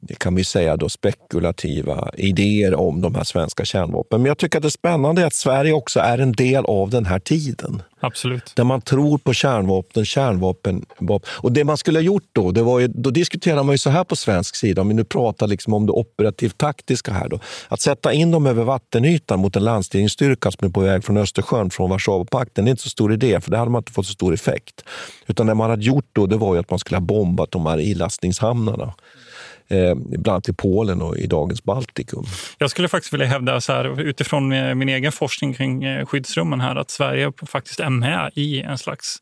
det kan vi säga då spekulativa idéer om de här svenska kärnvapnen. Men jag tycker att det spännande är att Sverige också är en del av den här tiden. Absolut. Där man tror på kärnvapen, kärnvapen. Och det man skulle ha gjort då, det var ju, då diskuterar man ju så här på svensk sida, om vi nu pratar liksom om det operativt taktiska här. Då, att sätta in dem över vattenytan mot en landstigningsstyrka som är på väg från Östersjön, från Warszawapakten, det är inte så stor idé, för det hade man inte fått så stor effekt. Utan det man hade gjort då, det var ju att man skulle ha bombat de här ilastningshamnarna eh, bland annat i Polen och i dagens Baltikum. Jag skulle faktiskt vilja hävda så här, utifrån min egen forskning kring eh, skyddsrummen här att Sverige faktiskt är med i en slags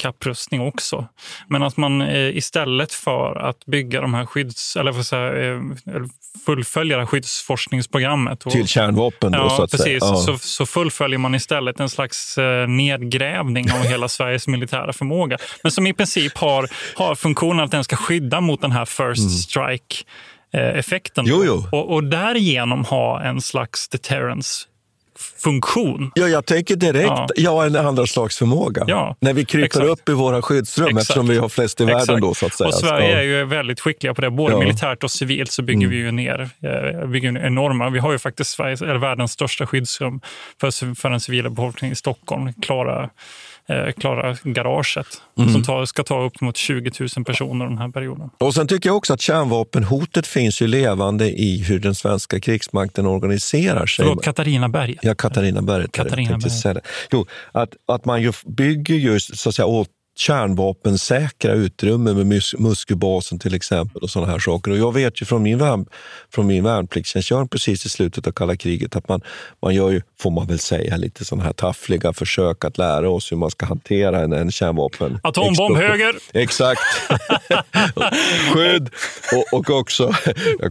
kapprustning också. Men att man eh, istället för att bygga de här skydds... Eller för säga, eh, fullfölja det här skyddsforskningsprogrammet. Och, Till kärnvapen då, ja, så att precis, säga. Ja. Så, så fullföljer man istället en slags eh, nedgrävning av hela Sveriges militära förmåga. Men som i princip har, har funktionen att den ska skydda mot den här first mm. strike effekten. Jo, jo. Och, och därigenom ha en slags deterrence funktion. Ja, jag tänker direkt, ja, ja en andra slags förmåga. Ja, När vi kryper exakt. upp i våra skyddsrum exakt. eftersom vi har flest i världen. Då, så att säga. Och Sverige ja. är ju väldigt skickliga på det. Både militärt och civilt så bygger mm. vi ju ner eh, bygger enorma. Vi har ju faktiskt Sveriges, eller världens största skyddsrum för, för den civila befolkningen i Stockholm. Klara klara garaget mm. som tar, ska ta upp mot 20 000 personer den här perioden. Och Sen tycker jag också att kärnvapenhotet finns ju levande i hur den svenska krigsmakten organiserar sig. Förlåt, Katarinaberget. Ja, Katarinaberget. Katarinaberget. Jo, att, att man ju bygger just så att säga, åt kärnvapensäkra utrymmen med mus muskelbasen till exempel och sådana här saker. Och jag vet ju från min, värn, från min värnpliktstjänstgöring precis i slutet av kalla kriget att man, man gör ju, får man väl säga, lite sådana här taffliga försök att lära oss hur man ska hantera en, en kärnvapen. Atombomb höger! Exakt! Skydd! Och, och också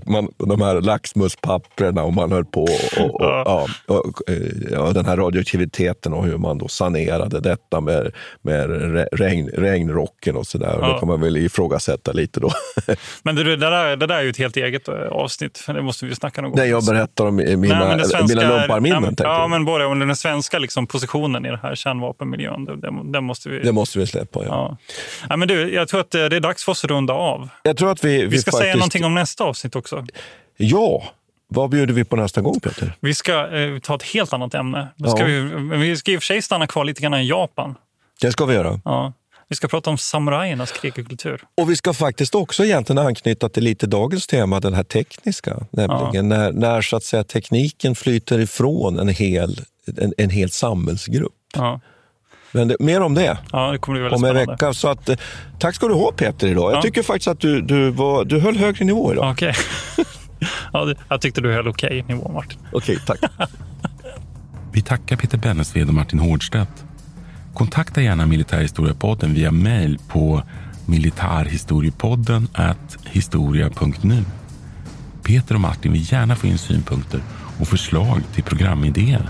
man, de här laxmuspapperna och man höll på och, och, ja. och, och, den här radioaktiviteten och hur man då sanerade detta med, med regn, regnrocken och sådär. Ja. Det kan man väl ifrågasätta lite då. Men det, det, där, det där är ju ett helt eget eh, avsnitt. Det måste vi snacka någon gång. Nej, jag berättar om mina, nej, mina lumparminnen. Ja, men både om den svenska liksom, positionen i den här kärnvapenmiljön. Det, det, måste vi... Det måste vi släppa, ja. ja. ja men du, jag tror att eh, det är dags för oss att runda av. Jag tror att vi, vi, vi ska faktiskt... säga någonting om nästa avsnitt också. Ja, vad bjuder vi på nästa gång, Peter? Vi ska eh, ta ett helt annat ämne. Ska ja. vi, vi ska i och för sig stanna kvar lite grann i Japan. Det ska vi göra. Ja. Vi ska prata om samurajernas krigarkultur. Och vi ska faktiskt också egentligen anknyta till lite dagens tema, den här tekniska. Nämligen ja. när, när så att säga, tekniken flyter ifrån en hel, en, en hel samhällsgrupp. Ja. Men det, mer om det, ja, det kommer bli om en spännande. vecka. Så att, eh, tack ska du ha Peter idag. Jag tycker faktiskt att du, du, var, du höll högre nivå idag. Okej. Okay. ja, jag tyckte du höll okej okay nivå Martin. Okej, okay, tack. Vi tackar Peter Bennesved och Martin Hårdstedt. Kontakta gärna Militärhistoriepodden via mejl på militarhistoriepodden historia.nu. Peter och Martin vill gärna få in synpunkter och förslag till programidéer.